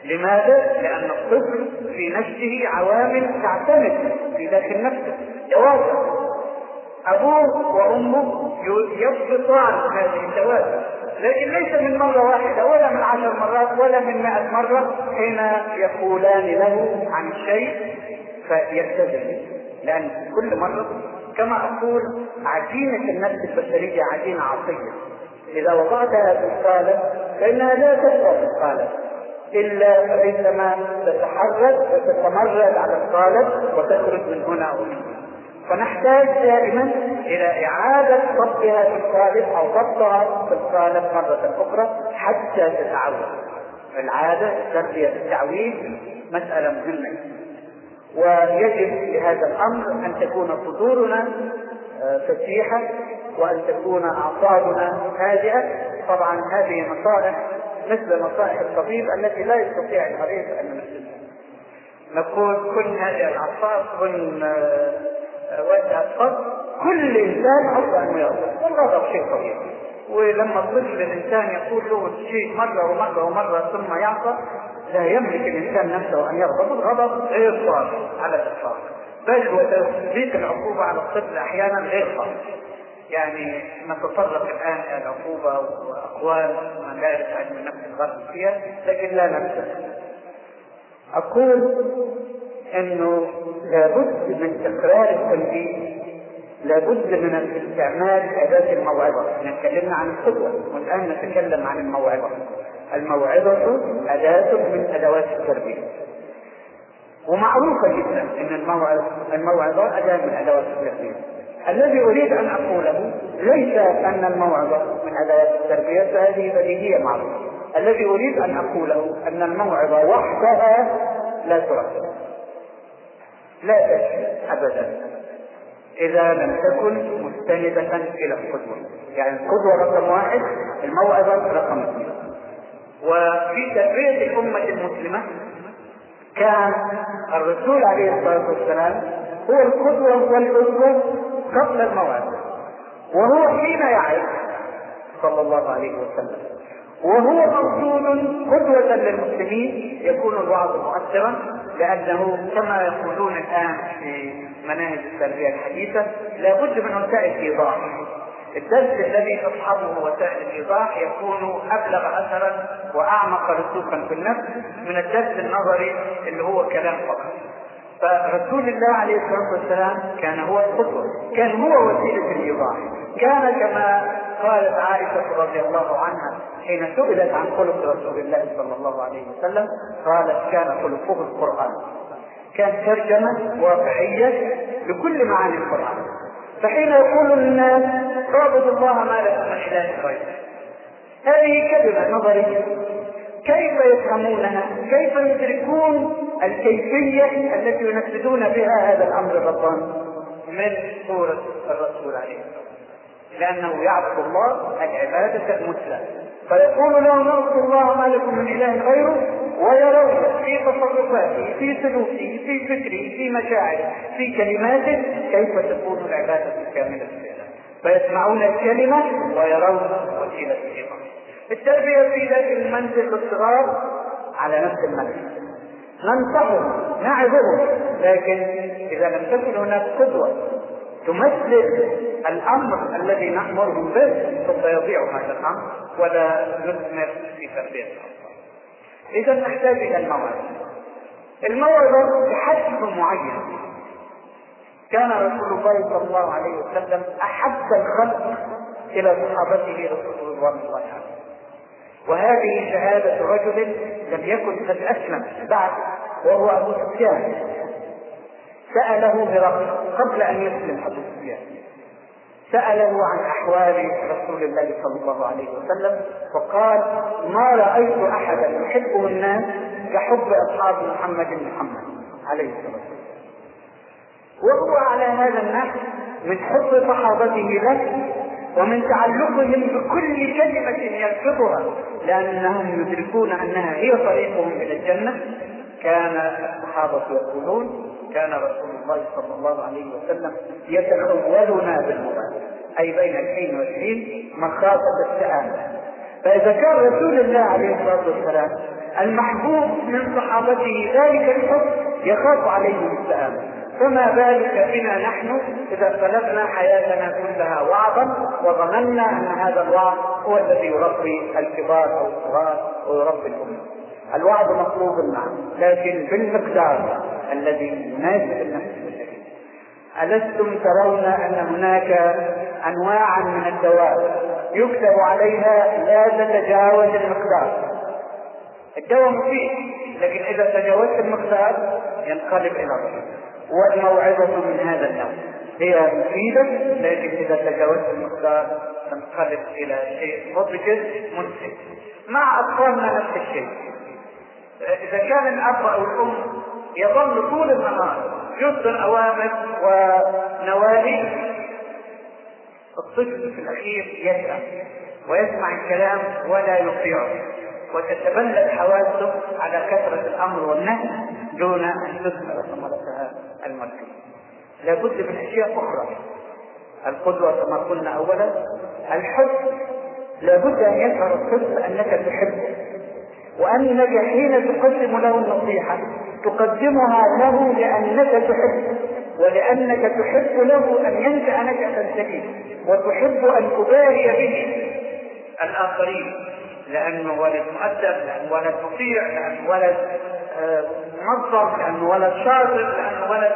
لماذا؟ لأن الطفل في نفسه عوامل تعتمد في داخل نفسه جوازه أبوه وأمه يضبطان هذه الدوافع لكن ليس من مرة واحدة ولا من عشر مرات ولا من مئة مرة حين يقولان له عن شيء فيلتزم لأن كل مرة كما أقول عجينة النفس البشرية عجينة عصية. إذا وضعتها في القالب فإنها لا تبقى في القالب إلا عندما تتحرك وتتمرد على القالب وتخرج من هنا ومن هنا. فنحتاج دائما إلى إعادة ضبطها في القالب أو ضبطها في القالب مرة أخرى حتى تتعود. العادة تربية التعويض مسألة مهمة. ويجب لهذا الأمر أن تكون صدورنا آه، فتيحة وأن تكون أعصابنا هادئة. طبعا هذه نصائح مثل نصائح الطبيب التي لا يستطيع المريض أن ينفذها نقول كن هذه الأعصاب كن آه، وجه الصدر كل إنسان عرضه أنه يغضب. والغضب شيء طبيعي. ولما الطفل الإنسان يقول له شيء مرة ومرة ومرة ثم يعصى لا يملك الإنسان نفسه أن يغضب. الغضب غير صالح على الإطلاق. بل وتطبيق العقوبة على الطفل أحيانا غير صالح يعني نتطرق الآن إلى العقوبه وأقوال يعرف علم النفس الغرب فيها لكن لا ننسى أقول إنه لابد من تكرار التنبيه لابد من استعمال اداه الموعظة. إحنا تكلمنا عن القدوة والآن نتكلم عن الموعظة. الموعظة أداة من أدوات التربية. ومعروفة جدا الموعظه الموعظة أداة من أدوات التربية. الذي أريد أن أقوله ليس أن الموعظة من أدوات التربية فهذه بديهية معروفة. الذي أريد أن أقوله أن الموعظة وحدها لا تركب. لا تكفي ابدا. إذا لم تكن مستندة إلى القدوة. يعني القدوة رقم واحد الموعظة رقم اثنين. وفي تربية الأمة المسلمة كان الرسول عليه الصلاة والسلام هو القدوة والأسوة قبل الموعظة وهو حين يعظ صلى الله عليه وسلم. وهو موجود قدوة للمسلمين يكون الوعظ مؤثرا لأنه كما يقولون الآن في مناهج التربية الحديثة لابد من وسائل إيضاح الدرس الذي تصحبه وسائل الإيضاح يكون أبلغ أثرا وأعمق رسوخا في النفس من الدرس النظري اللي هو كلام فقط. فرسول الله عليه الصلاة والسلام كان هو القدوة، كان هو وسيلة الإيضاح، كان كما قالت عائشة رضي الله عنها حين سئلت عن خلق رسول الله صلى الله عليه وسلم قالت كان خلقه القرآن. كان ترجمة واقعية لكل معاني القرآن. فحين يقول الناس اعبدوا الله ما لكم من إله غيره. هذه كلمة نظرية. كيف يفهمونها؟ كيف يدركون الكيفية التي ينفذون بها هذا الأمر الرباني. من سورة الرسول عليه الصلاة لأنه يعبد الله العبادة المثلى. فيقول لهم اعبدوا الله ما لكم من إله غيره ويرون في تصرفاته في سلوكه في فكره في مشاعره في كلماته كيف تكون العبادة الكاملة لله فيسمعون الكلمة ويرون وسيلة الإقامة التربية في ذات المنزل الصغار على نفس المنزل ننصحهم نعظهم لكن إذا لم تكن هناك قدوة تمثل الأمر الذي نأمرهم به سوف يضيع هذا الأمر ولا نثمر في تربية الأطفال. إذا نحتاج إلى الموعظة. الموعظة بحجم معين. كان رسول الله صلى الله عليه وسلم أحب الخلق إلى صحابته رسول الله صلى الله عليه وسلم. وهذه شهادة رجل لم يكن قد أسلم بعد وهو أبو سفيان. سأله هرقل قبل أن يسلم أبو سفيان سأله عن أحوال رسول الله صلى الله عليه وسلم فقال ما رأيت أحدا يحبه الناس كحب أصحاب محمد محمد عليه الصلاة والسلام. وهو على هذا النحو من حب صحابته له ومن تعلقهم بكل كلمة يلفظها لأنهم يدركون أنها هي طريقهم إلى الجنة. كان الصحابة يقولون كان رسول الله صلى الله عليه وسلم يتخولنا بالمبادرة أي بين الحين والحين مخافة السآمة فإذا كان رسول الله عليه الصلاة والسلام المحبوب من صحابته ذلك الحب يخاف عليهم السآمة فما بالك بنا نحن إذا سلبنا حياتنا كلها وعظا وظننا أن هذا الوعظ هو الذي يربي الكبار أو الصغار ويربي الأمة. الوعظ مطلوب نعم لكن بالمقدار الذي يناسب النفس ألستم ترون أن هناك أنواعا من الدواء يكتب عليها لا تتجاوز المقدار. الدواء مفيد لكن إذا تجاوزت المقدار ينقلب إلى ضرر والموعظة من هذا النوع هي مفيدة لكن إذا تجاوزت المقدار تنقلب إلى شيء مضجر منتج مع أطفالنا نفس الشيء. إذا كان الأب أو الأم يظل طول النهار يصدر أوامر ونواهي الطفل في الأخير يسأل ويسمع الكلام ولا يطيعه وتتبلد حواسه على كثرة الأمر والنهي دون أن تثمر ثمرتها المركز لابد من أشياء أخرى. القدوة كما قلنا أولا. الحب. لابد أن يشعر الطفل أنك تحبه. وأنك حين تقدم له النصيحة. تقدمها له لأنك تحبه. ولأنك تحب له أن ينشأ نشأة سليمة وتحب أن تباري به. الآخرين. لأنه ولد مؤدب لأنه ولد مطيع لأنه ولد منظم لأنه ولد شاطر لأنه ولد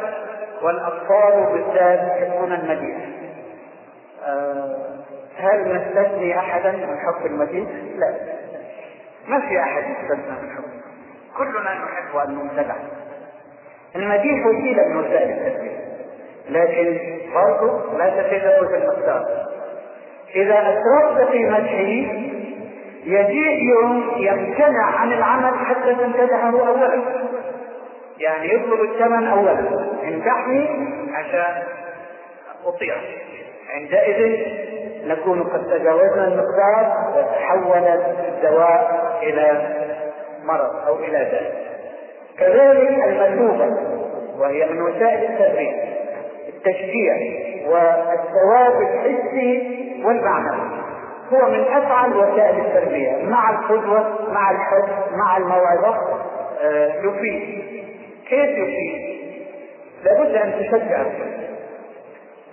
والأطفال بالذات يحبون المديح هل نستثني أحدا من حب المديح؟ لا. ما في أحد يستثنى من حب. كلنا نحب أن نمتدح المديح وسيلة من وسائل التدبير لكن برضه لا تتجاوز المقدار إذا أسرفت في مدحه يجيء يوم يمتنع عن العمل حتى تمتدحه اولا يعني يطلب الثمن اولا امدحني عشان أطيع. عندئذ نكون قد تجاوزنا المقدار وتحول الدواء إلى مرض أو إلى ذلك كذلك المثوبة وهي من وسائل التربية التشجيع والثواب الحسي والمعنوي هو من أفعل وسائل التربية مع القدوة مع الحب مع الموعظة آه يفيد كيف يفيد؟ لابد أن تشجع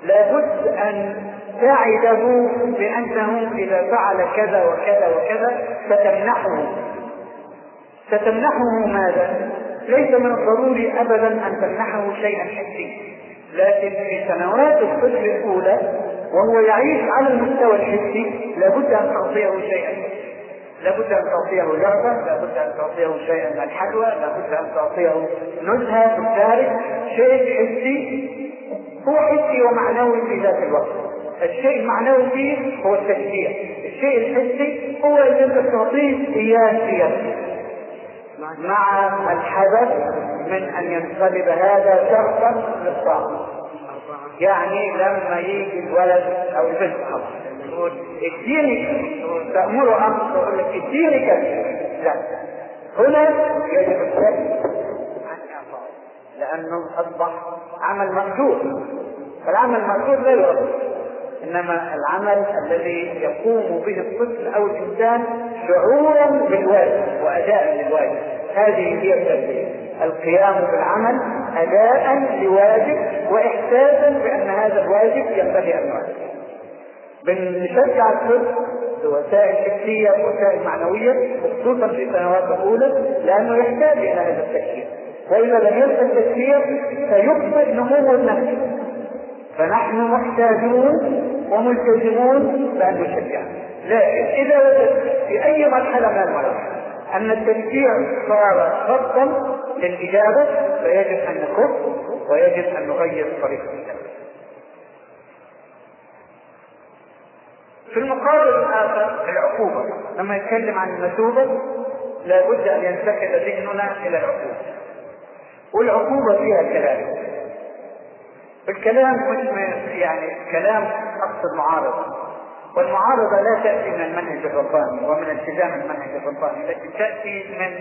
لابد أن تعده بأنه إذا فعل كذا وكذا وكذا ستمنحه ستمنحه ماذا؟ ليس من الضروري ابدا أن تمنحه شيئا حسيا لكن في سنوات الطفل الأولى وهو يعيش على المستوى الحسي لابد أن تعطيه شيئا. لابد أن تعطيه لعبه لابد أن تعطيه شيئا من الحلوى لابد أن تعطيه نزهة الخارج شيء حسي هو حسي ومعنوي في ذات الوقت. الشيء المعنوي فيه هو التشجيع. الشيء الحسي هو اللي أنت تعطيه إياه سياسي مع الحذر من أن ينقلب هذا شرطا للطاعة. يعني لما يجي الولد أو البنت. يقول اديني تأمره أمر تقول لك اديني كذا لا. هنا يجب السكت عن اعطائه لأنه أصبح عمل مقدور. فالعمل المقدور لا يرد إنما العمل الذي يقوم به الطفل أو الإنسان شعورا بالواجب واداء للواجب هذه هي التربية. القيام بالعمل أداء لواجب واحساسا بأن هذا الواجب ينبغي أن يؤدى بنشجع الطفل بوسائل حسيه ووسائل معنوية خصوصا في السنوات الأولى لأنه يحتاج إلى هذا التشجيع وإذا لم يلقى التشجيع سيبطئ نمو النفس. فنحن محتاجون وملتزمون بأن نشجع. لكن إذا وجدت في أي مرحلة من المراحل أن التشجيع صار شرطا للإجابة فيجب أن نكف ويجب أن نغير طريقة التفكير. في المقابل الآخر العقوبة لما يتكلم عن المثوبة لابد أن ينتقل ذهننا إلى العقوبة. والعقوبة فيها كلام. الكلام مش يعني كلام أقصد معارضة. والمعارضة لا تأتي من المنهج الرباني ومن التزام المنهج الرباني التي تأتي من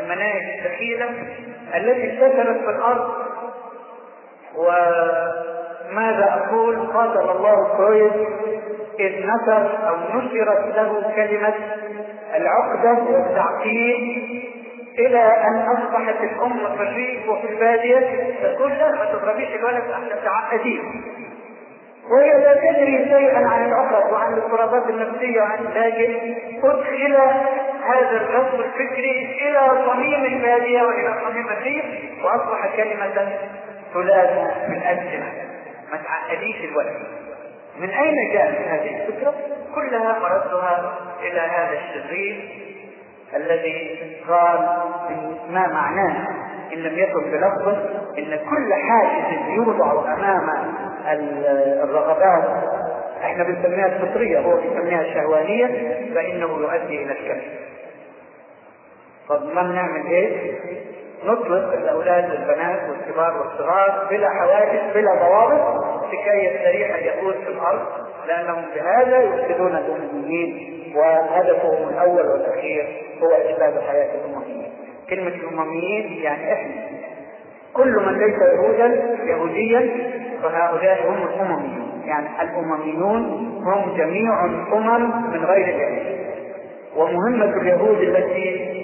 المناهج الثقيلة التي انتشرت في الأرض. وماذا أقول؟ قاتل الله فرويد إذ نشر أو نشرت له كلمة العقده والتعقيد إلى أن أصبحت الأم في الريف وفي البادية تقول لا ما تضربيش الولد إحنا تعقدين. وهي لا تدري شيئا عن العقد وعن الاضطرابات النفسية وعن لكن أدخل هذا الغزو الفكري إلى صميم البادية وإلى صميم الريف وأصبح كلمة ثلاث من السنة ما تعقديش الولد من أين جاءت هذه الفكرة؟ كلها مردها إلى هذا الشرير الذي قال ما معناه إن لم يكن بلفظه إن كل حاجز يوضع أمام الرغبات إحنا بنسميها الفطرية هو بيسميها الشهوانية فإنه يؤدي إلى الكذب طب ما نعمل إيه؟ نطلق الأولاد والبنات والكبار والصغار بلا حواجز بلا ضوابط لكي يستريح اليهود في الأرض لأنهم بهذا يفسدون الامميين وهدفهم الأول والأخير هو افساد حياه الامميين. كلمة الأمميين يعني إحنا. كل من ليس يهودا يهوديا فهؤلاء هم الأمميون، يعني الأمميون هم جميع الأمم من غير اليهود. ومهمة اليهود التي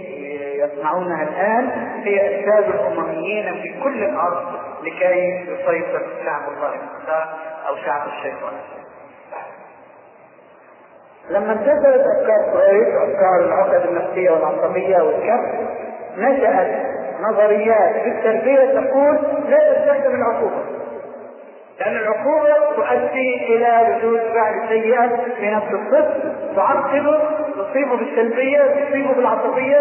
يصنعونها الآن هي إفساد الأمميين في كل الأرض لكي يسيطر شعب الله أو شعب الشيطان. لما انتشرت افكار فرويد وافكار العقد النفسية والعصبية والكف نشأت نظريات في التربية تقول لا تستخدم العقوبة. لأن العقوبة تؤدي إلى وجود فعل سيئة في نفس الطفل تعرقله تصيبه بالسلبية تصيبه بالعصبية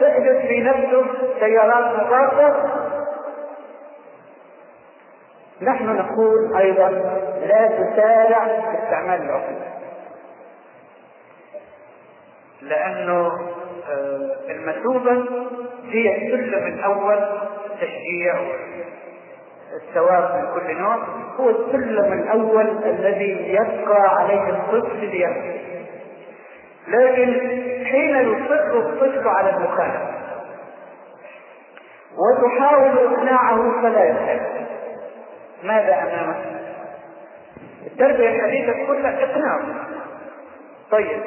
تحدث في نفسه تيارات مضادة نحن نقول أيضا لا تسارع في استعمال العقوبة. لأنه المثوبة هي السلم الأول تشجيع الثواب من كل نوع. هو السلم الأول الذي يبقى عليه الطفل ليبقى لكن حين يصر الطفل على المخالفة وتحاول إقناعه فلا يفعل ماذا أمامك؟ التربية الحديثة كلها إقناع. طيب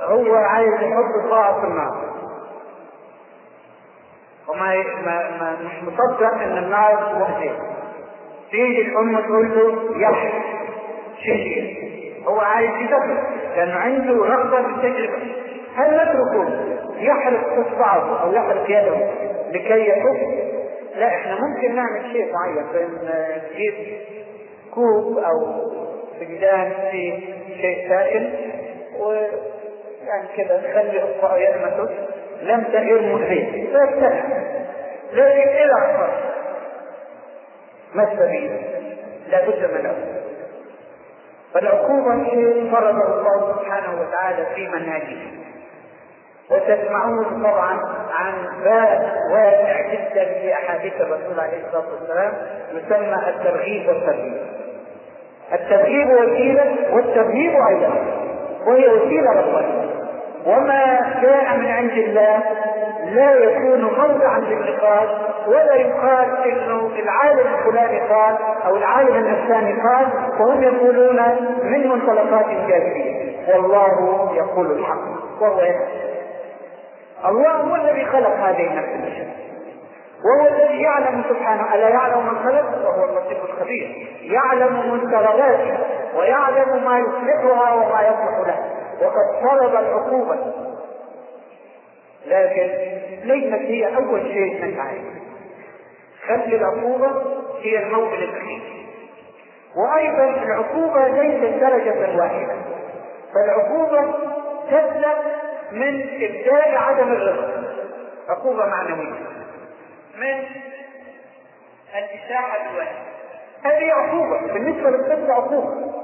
هو عايز يحط صاع في النار وما ما مش مصدق إن النار مؤذية تيجي الأم تقول له يحيى شيء هو عايز يدخل لأنه عنده رغبة في التجربة. هل نتركه يحرق اصبعه أو يحرق يده لكي يحس لا إحنا ممكن نعمل شيء معين بين نجيب كوب أو فنجان في شيء سائل ويعني كذا نخلي أصبعه يلمسه لم تغير مؤذيه فيبتلع لكن اذا عصر ما السبيل؟ لابد من العقوبه فالعقوبة شيء فرضه الله سبحانه وتعالى في منهجه وتسمعون طبعا عن باب واسع جدا في أحاديث الرسول عليه الصلاة والسلام يسمى الترغيب والترهيب. الترغيب وسيلة والترهيب أيضا وهي وسيلة ربانيه. وما جاء من عند الله لا يكون موضعا للنقاش ولا يقال إنه العالم الفلاني قال أو العالم الثاني قال وهم يقولون من منطلقات جاهليه والله يقول الحق. وهو يحكم الله هو الذي خلق هذه النفس وهو الذي يعلم سبحانه ألا يعلم من خلق؟ وهو اللطيف الخبير. يعلم منكراتها ويعلم ما يصلحها وما يصلح لها وقد فرض العقوبة. لكن ليست هي أول شيء نسعى خلي العقوبة هي الموطن الأخير. وأيضا العقوبة ليست درجة واحدة. فالعقوبة تبدأ من إبداء عدم الرضا. عقوبة معنوية. من الإساحة الواحدة. هذه عقوبة. بالنسبة للطفل عقوبة.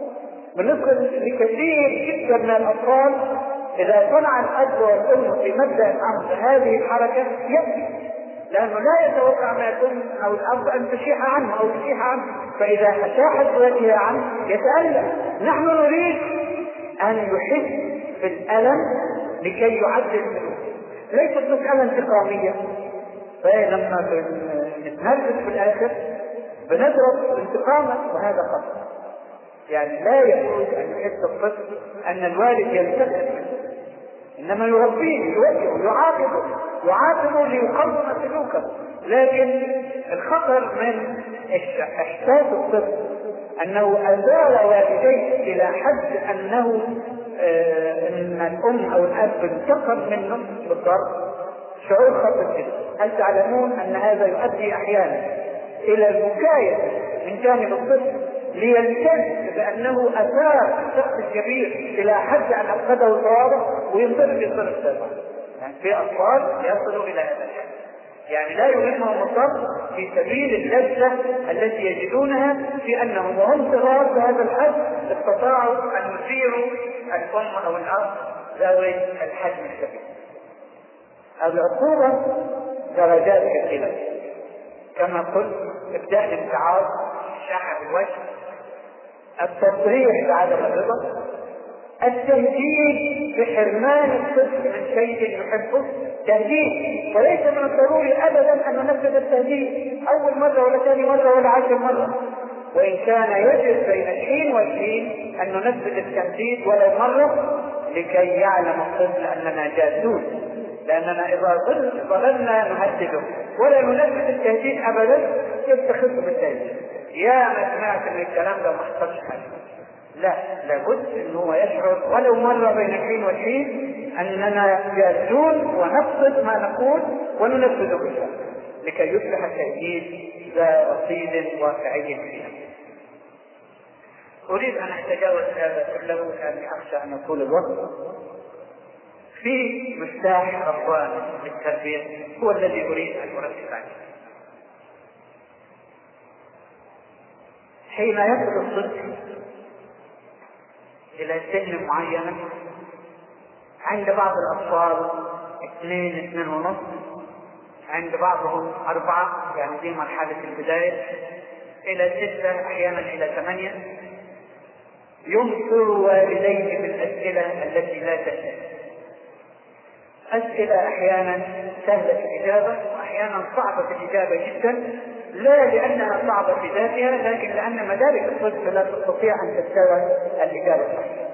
بالنسبة لكثير جدا من الأطفال إذا صنع الأب والأم في مبدأ الأمر هذه الحركة يبكي لأنه لا يتوقع من الأم أو الأب أن تشيح عنه أو تشيح عنه. فإذا أشاحت ولدها عنه يتألم. نحن نريد أن يحس بالألم لكي يعدل منه. ليست مسألة انتقامية. فلما نتنرفز في الآخر بنضرب انتقاما وهذا خطأ. يعني لا يجوز أن يحس الطفل أن الوالد ينتقم منه إنما يربيه يوجهه يعاقبه يعاقبه ليقوم سلوكه. لكن الخطر من إحساس الطفل أنه أزال والديه إلى حد أنه آه، إن الأم أو الأب انتقم منه بالضرب. شعور خطر جدا. هل تعلمون أن هذا يؤدي أحيانا إلى البكاية من جانب الطفل ليلتز بانه أثار الشخص الكبير إلى حد أن افقده التواضع وينضرب ينضرب سبب يعني في أطفال يصلوا إلى هذا الحد يعني لا يهمهم الضرب في سبيل اللذة التي يجدونها في أنهم وهم صغار بهذا الحد استطاعوا أن يثيروا الأم أو الأب ذوي الحجم الكبير. العقوبة درجات كثيرة. كما قلت ابدأ الامتعاض الشاحة بالوجه التصريح بعدم الرضا التهديد بحرمان الطفل من شيء يحبه تهديد. وليس من الضروري ابدا أن ننفذ التهديد أول مرة ولا ثاني مرة ولا عشر مرة. وإن كان يجب بين الحين والحين أن ننفذ التهديد ولو مرة لكي يعلم الطفل أننا جاسوس لأننا إذا ظللنا نهدده. ولا ننفذ التهديد ابدا يستخف بالتهديد. يا ما سمعت من الكلام ده ما حصلش حاجة لا لابد إن هو يشعر ولو مره بين الحين والحين أننا جادون ونقصد ما نقول وننفذ بالفعل لكي يصبح التأكيد ذا رصيد واقعي فينا. أريد أن أتجاوز هذا كله لأني أخشى أن يطول الوقت. في مفتاح رباني للتربية هو الذي أريد أن اركز عليه. حين يصل الطفل إلى سن معينة عند بعض الأطفال اثنين اثنين ونص. عند بعضهم أربعة يعني دي مرحلة البداية. إلى ستة أحيانا إلى ثمانية. يمطر والديه بالأسئلة التي لا تسأل. أسئلة أحيانا سهلة الإجابة وأحيانا صعبة الإجابة جدا. لا لأنها صعبة في ذاتها لكن لأن مدارك الطفل لا تستطيع أن تستوعب الإجابة الصحيحة.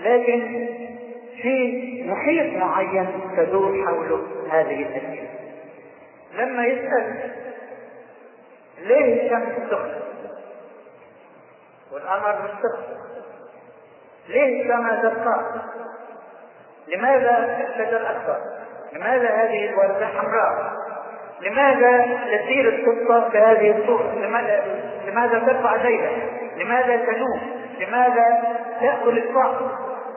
لكن في محيط معين تدور حوله هذه الأسئلة لما يسأل ليه الشمس سخنة والقمر سخن ليه السماء زرقاء لماذا الشجر أخضر لماذا هذه الوردة حمراء؟ لماذا تسير القطة بهذه الصورة؟ لماذا لماذا ترفع ذيلها؟ لماذا تنوم؟ لماذا تأكل الطعم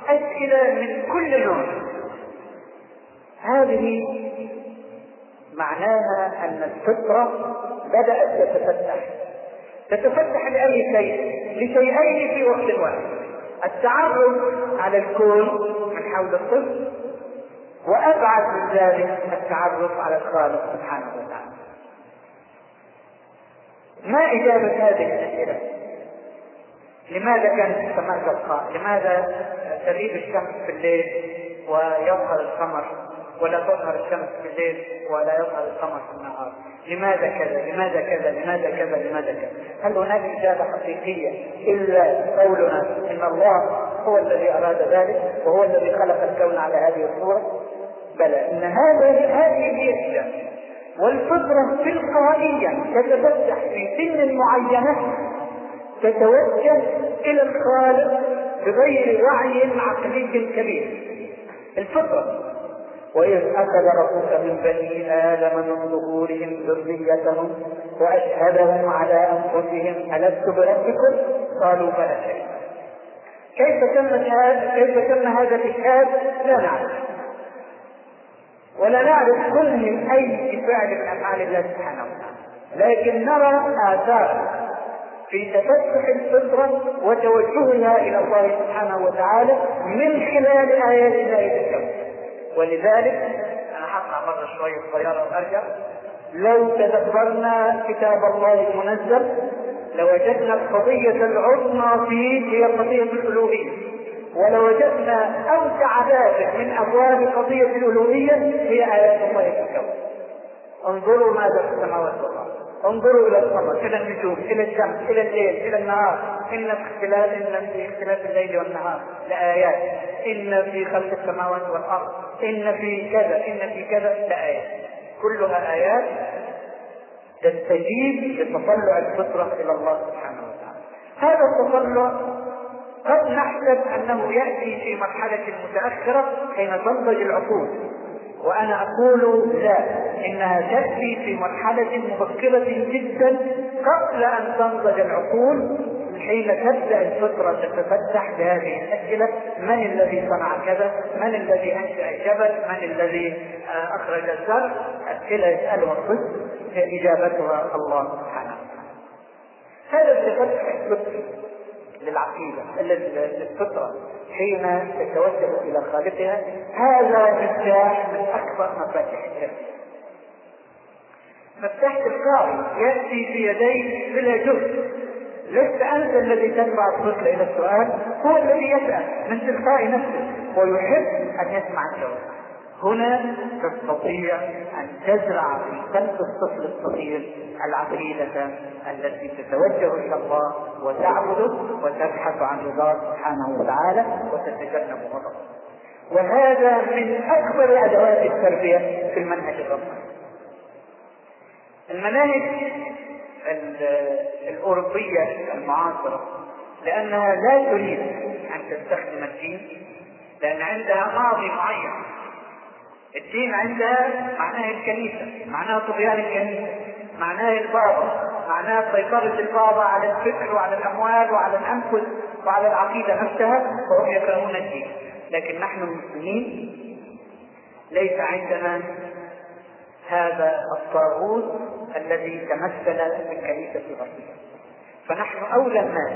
أسئلة من كل نوع هذه معناها أن الفطرة بدأت تتفتح تتفتح لأي شيء لشيئين في وقت واحد التعرف على الكون من حول الطفل وأبعد من ذلك التعرف على الخالق سبحانه وتعالى ما إجابة هذه الأسئلة؟ لماذا كانت السماء زرقاء؟ لماذا تغيب الشمس في الليل ويظهر القمر ولا تظهر الشمس في الليل ولا يظهر القمر في النهار؟ لماذا كذا؟ لماذا كذا؟ لماذا كذا؟ لماذا كذا؟ هل هناك إجابة حقيقية إلا قولنا إن الله هو الذي أراد ذلك وهو الذي خلق الكون على هذه الصورة؟ بلى إن هذا هذه هي الإجابة والفطرة تلقائيا تتفتح في سن معينة تتوجه إلى الخالق بغير وعي عقلي كبير الفطرة وإذ أخذ ربك من بني آدم من ظهورهم ذريتهم وأشهدهم على أنفسهم ألست بربكم؟ قالوا بلى كيف تم هذا؟ كيف تم هذا الإشهاد؟ لا نعلم ولا نعرف كل من اي فعل من افعال الله سبحانه وتعالى. لكن نرى آثار في تفتح الفطرة وتوجهها إلى الله سبحانه وتعالى من خلال آيات الله الكون ولذلك أنا حقع مرة شوية صغيرة وأرجع. لو تدبرنا كتاب الله المنزل لوجدنا القضية العظمى فيه هي قضية الألوهية. ولوجدنا أوسع باب من أبواب قضية الألوهية هي آيات الله في الكون. انظروا ماذا في السماوات والأرض. انظروا إلى القمر، إلى النجوم، إلى الشمس، إلى الليل، إلى النهار، إن في اختلاف إن في اختلاف الليل والنهار لآيات، إن في خلق السماوات والأرض، إن في كذا، إن في كذا لآيات. كلها آيات تستجيب لتطلع الفطرة إلى الله سبحانه وتعالى. هذا التطلع قد نحسب أنه يأتي في مرحلة متأخرة حين تنضج العقول وأنا أقول لا إنها تأتي في مرحلة مبكرة جدا قبل أن تنضج العقول حين تبدأ الفطرة تتفتح بهذه الأسئلة من الذي صنع كذا؟ من الذي أنشأ الجبل؟ من الذي آه، أخرج الزرع؟ اسئله يسالها الطفل إجابتها الله سبحانه. هذا التفتح الفطري للعقيدة للفطرة حين تتوجه إلى خالقها هذا مفتاح من أكبر مفاتيح الجنة مفتاح تلقائي يأتي في يديك بلا جهد. لست أنت الذي تدفع الطفل إلى السؤال هو الذي يسأل من تلقاء نفسه ويحب أن يسمع الجواب. هنا تستطيع أن تزرع في قلب الطفل الصغير العقيدة التي تتوجه إلى الله وتعبده وتبحث عن رضاه سبحانه وتعالى وتتجنب غضبه. وهذا من أكبر أدوات التربية في المنهج الرباني. المناهج الأوروبية المعاصرة لأنها لا تريد أن تستخدم الدين لأن عندها ماضي معين الدين عندها معناه الكنيسة معناه طغيان الكنيسة معناه البابا معناه سيطرة البابا على الفكر وعلى الأموال وعلى الأنفس وعلى العقيدة نفسها فهم يكرهون الدين. لكن نحن المسلمين ليس عندنا هذا الطاغوت الذي تمثل في الكنيسة الغربية. فنحن أولى الناس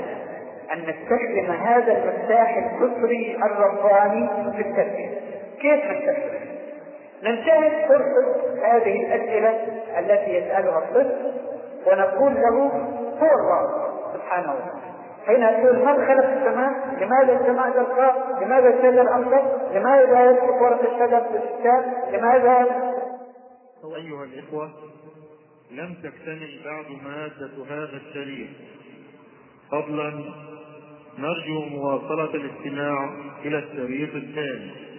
أن نستخدم هذا المفتاح الفطري الرباني في التربية. كيف نستخدمه؟ ننتهز فرصة هذه الأسئلة التي يسألها الطفل ونقول له هو الله سبحانه وتعالى حين يقول من خلق السماء؟ لماذا السماء زرقاء؟ لماذا الشجر أخضر؟ لماذا يسقط ورق الشجر في الشتاء؟ لماذا أيها الإخوة لم تكتمل بعد مادة هذا الشريط فضلا نرجو مواصلة الاستماع إلى الشريط الثاني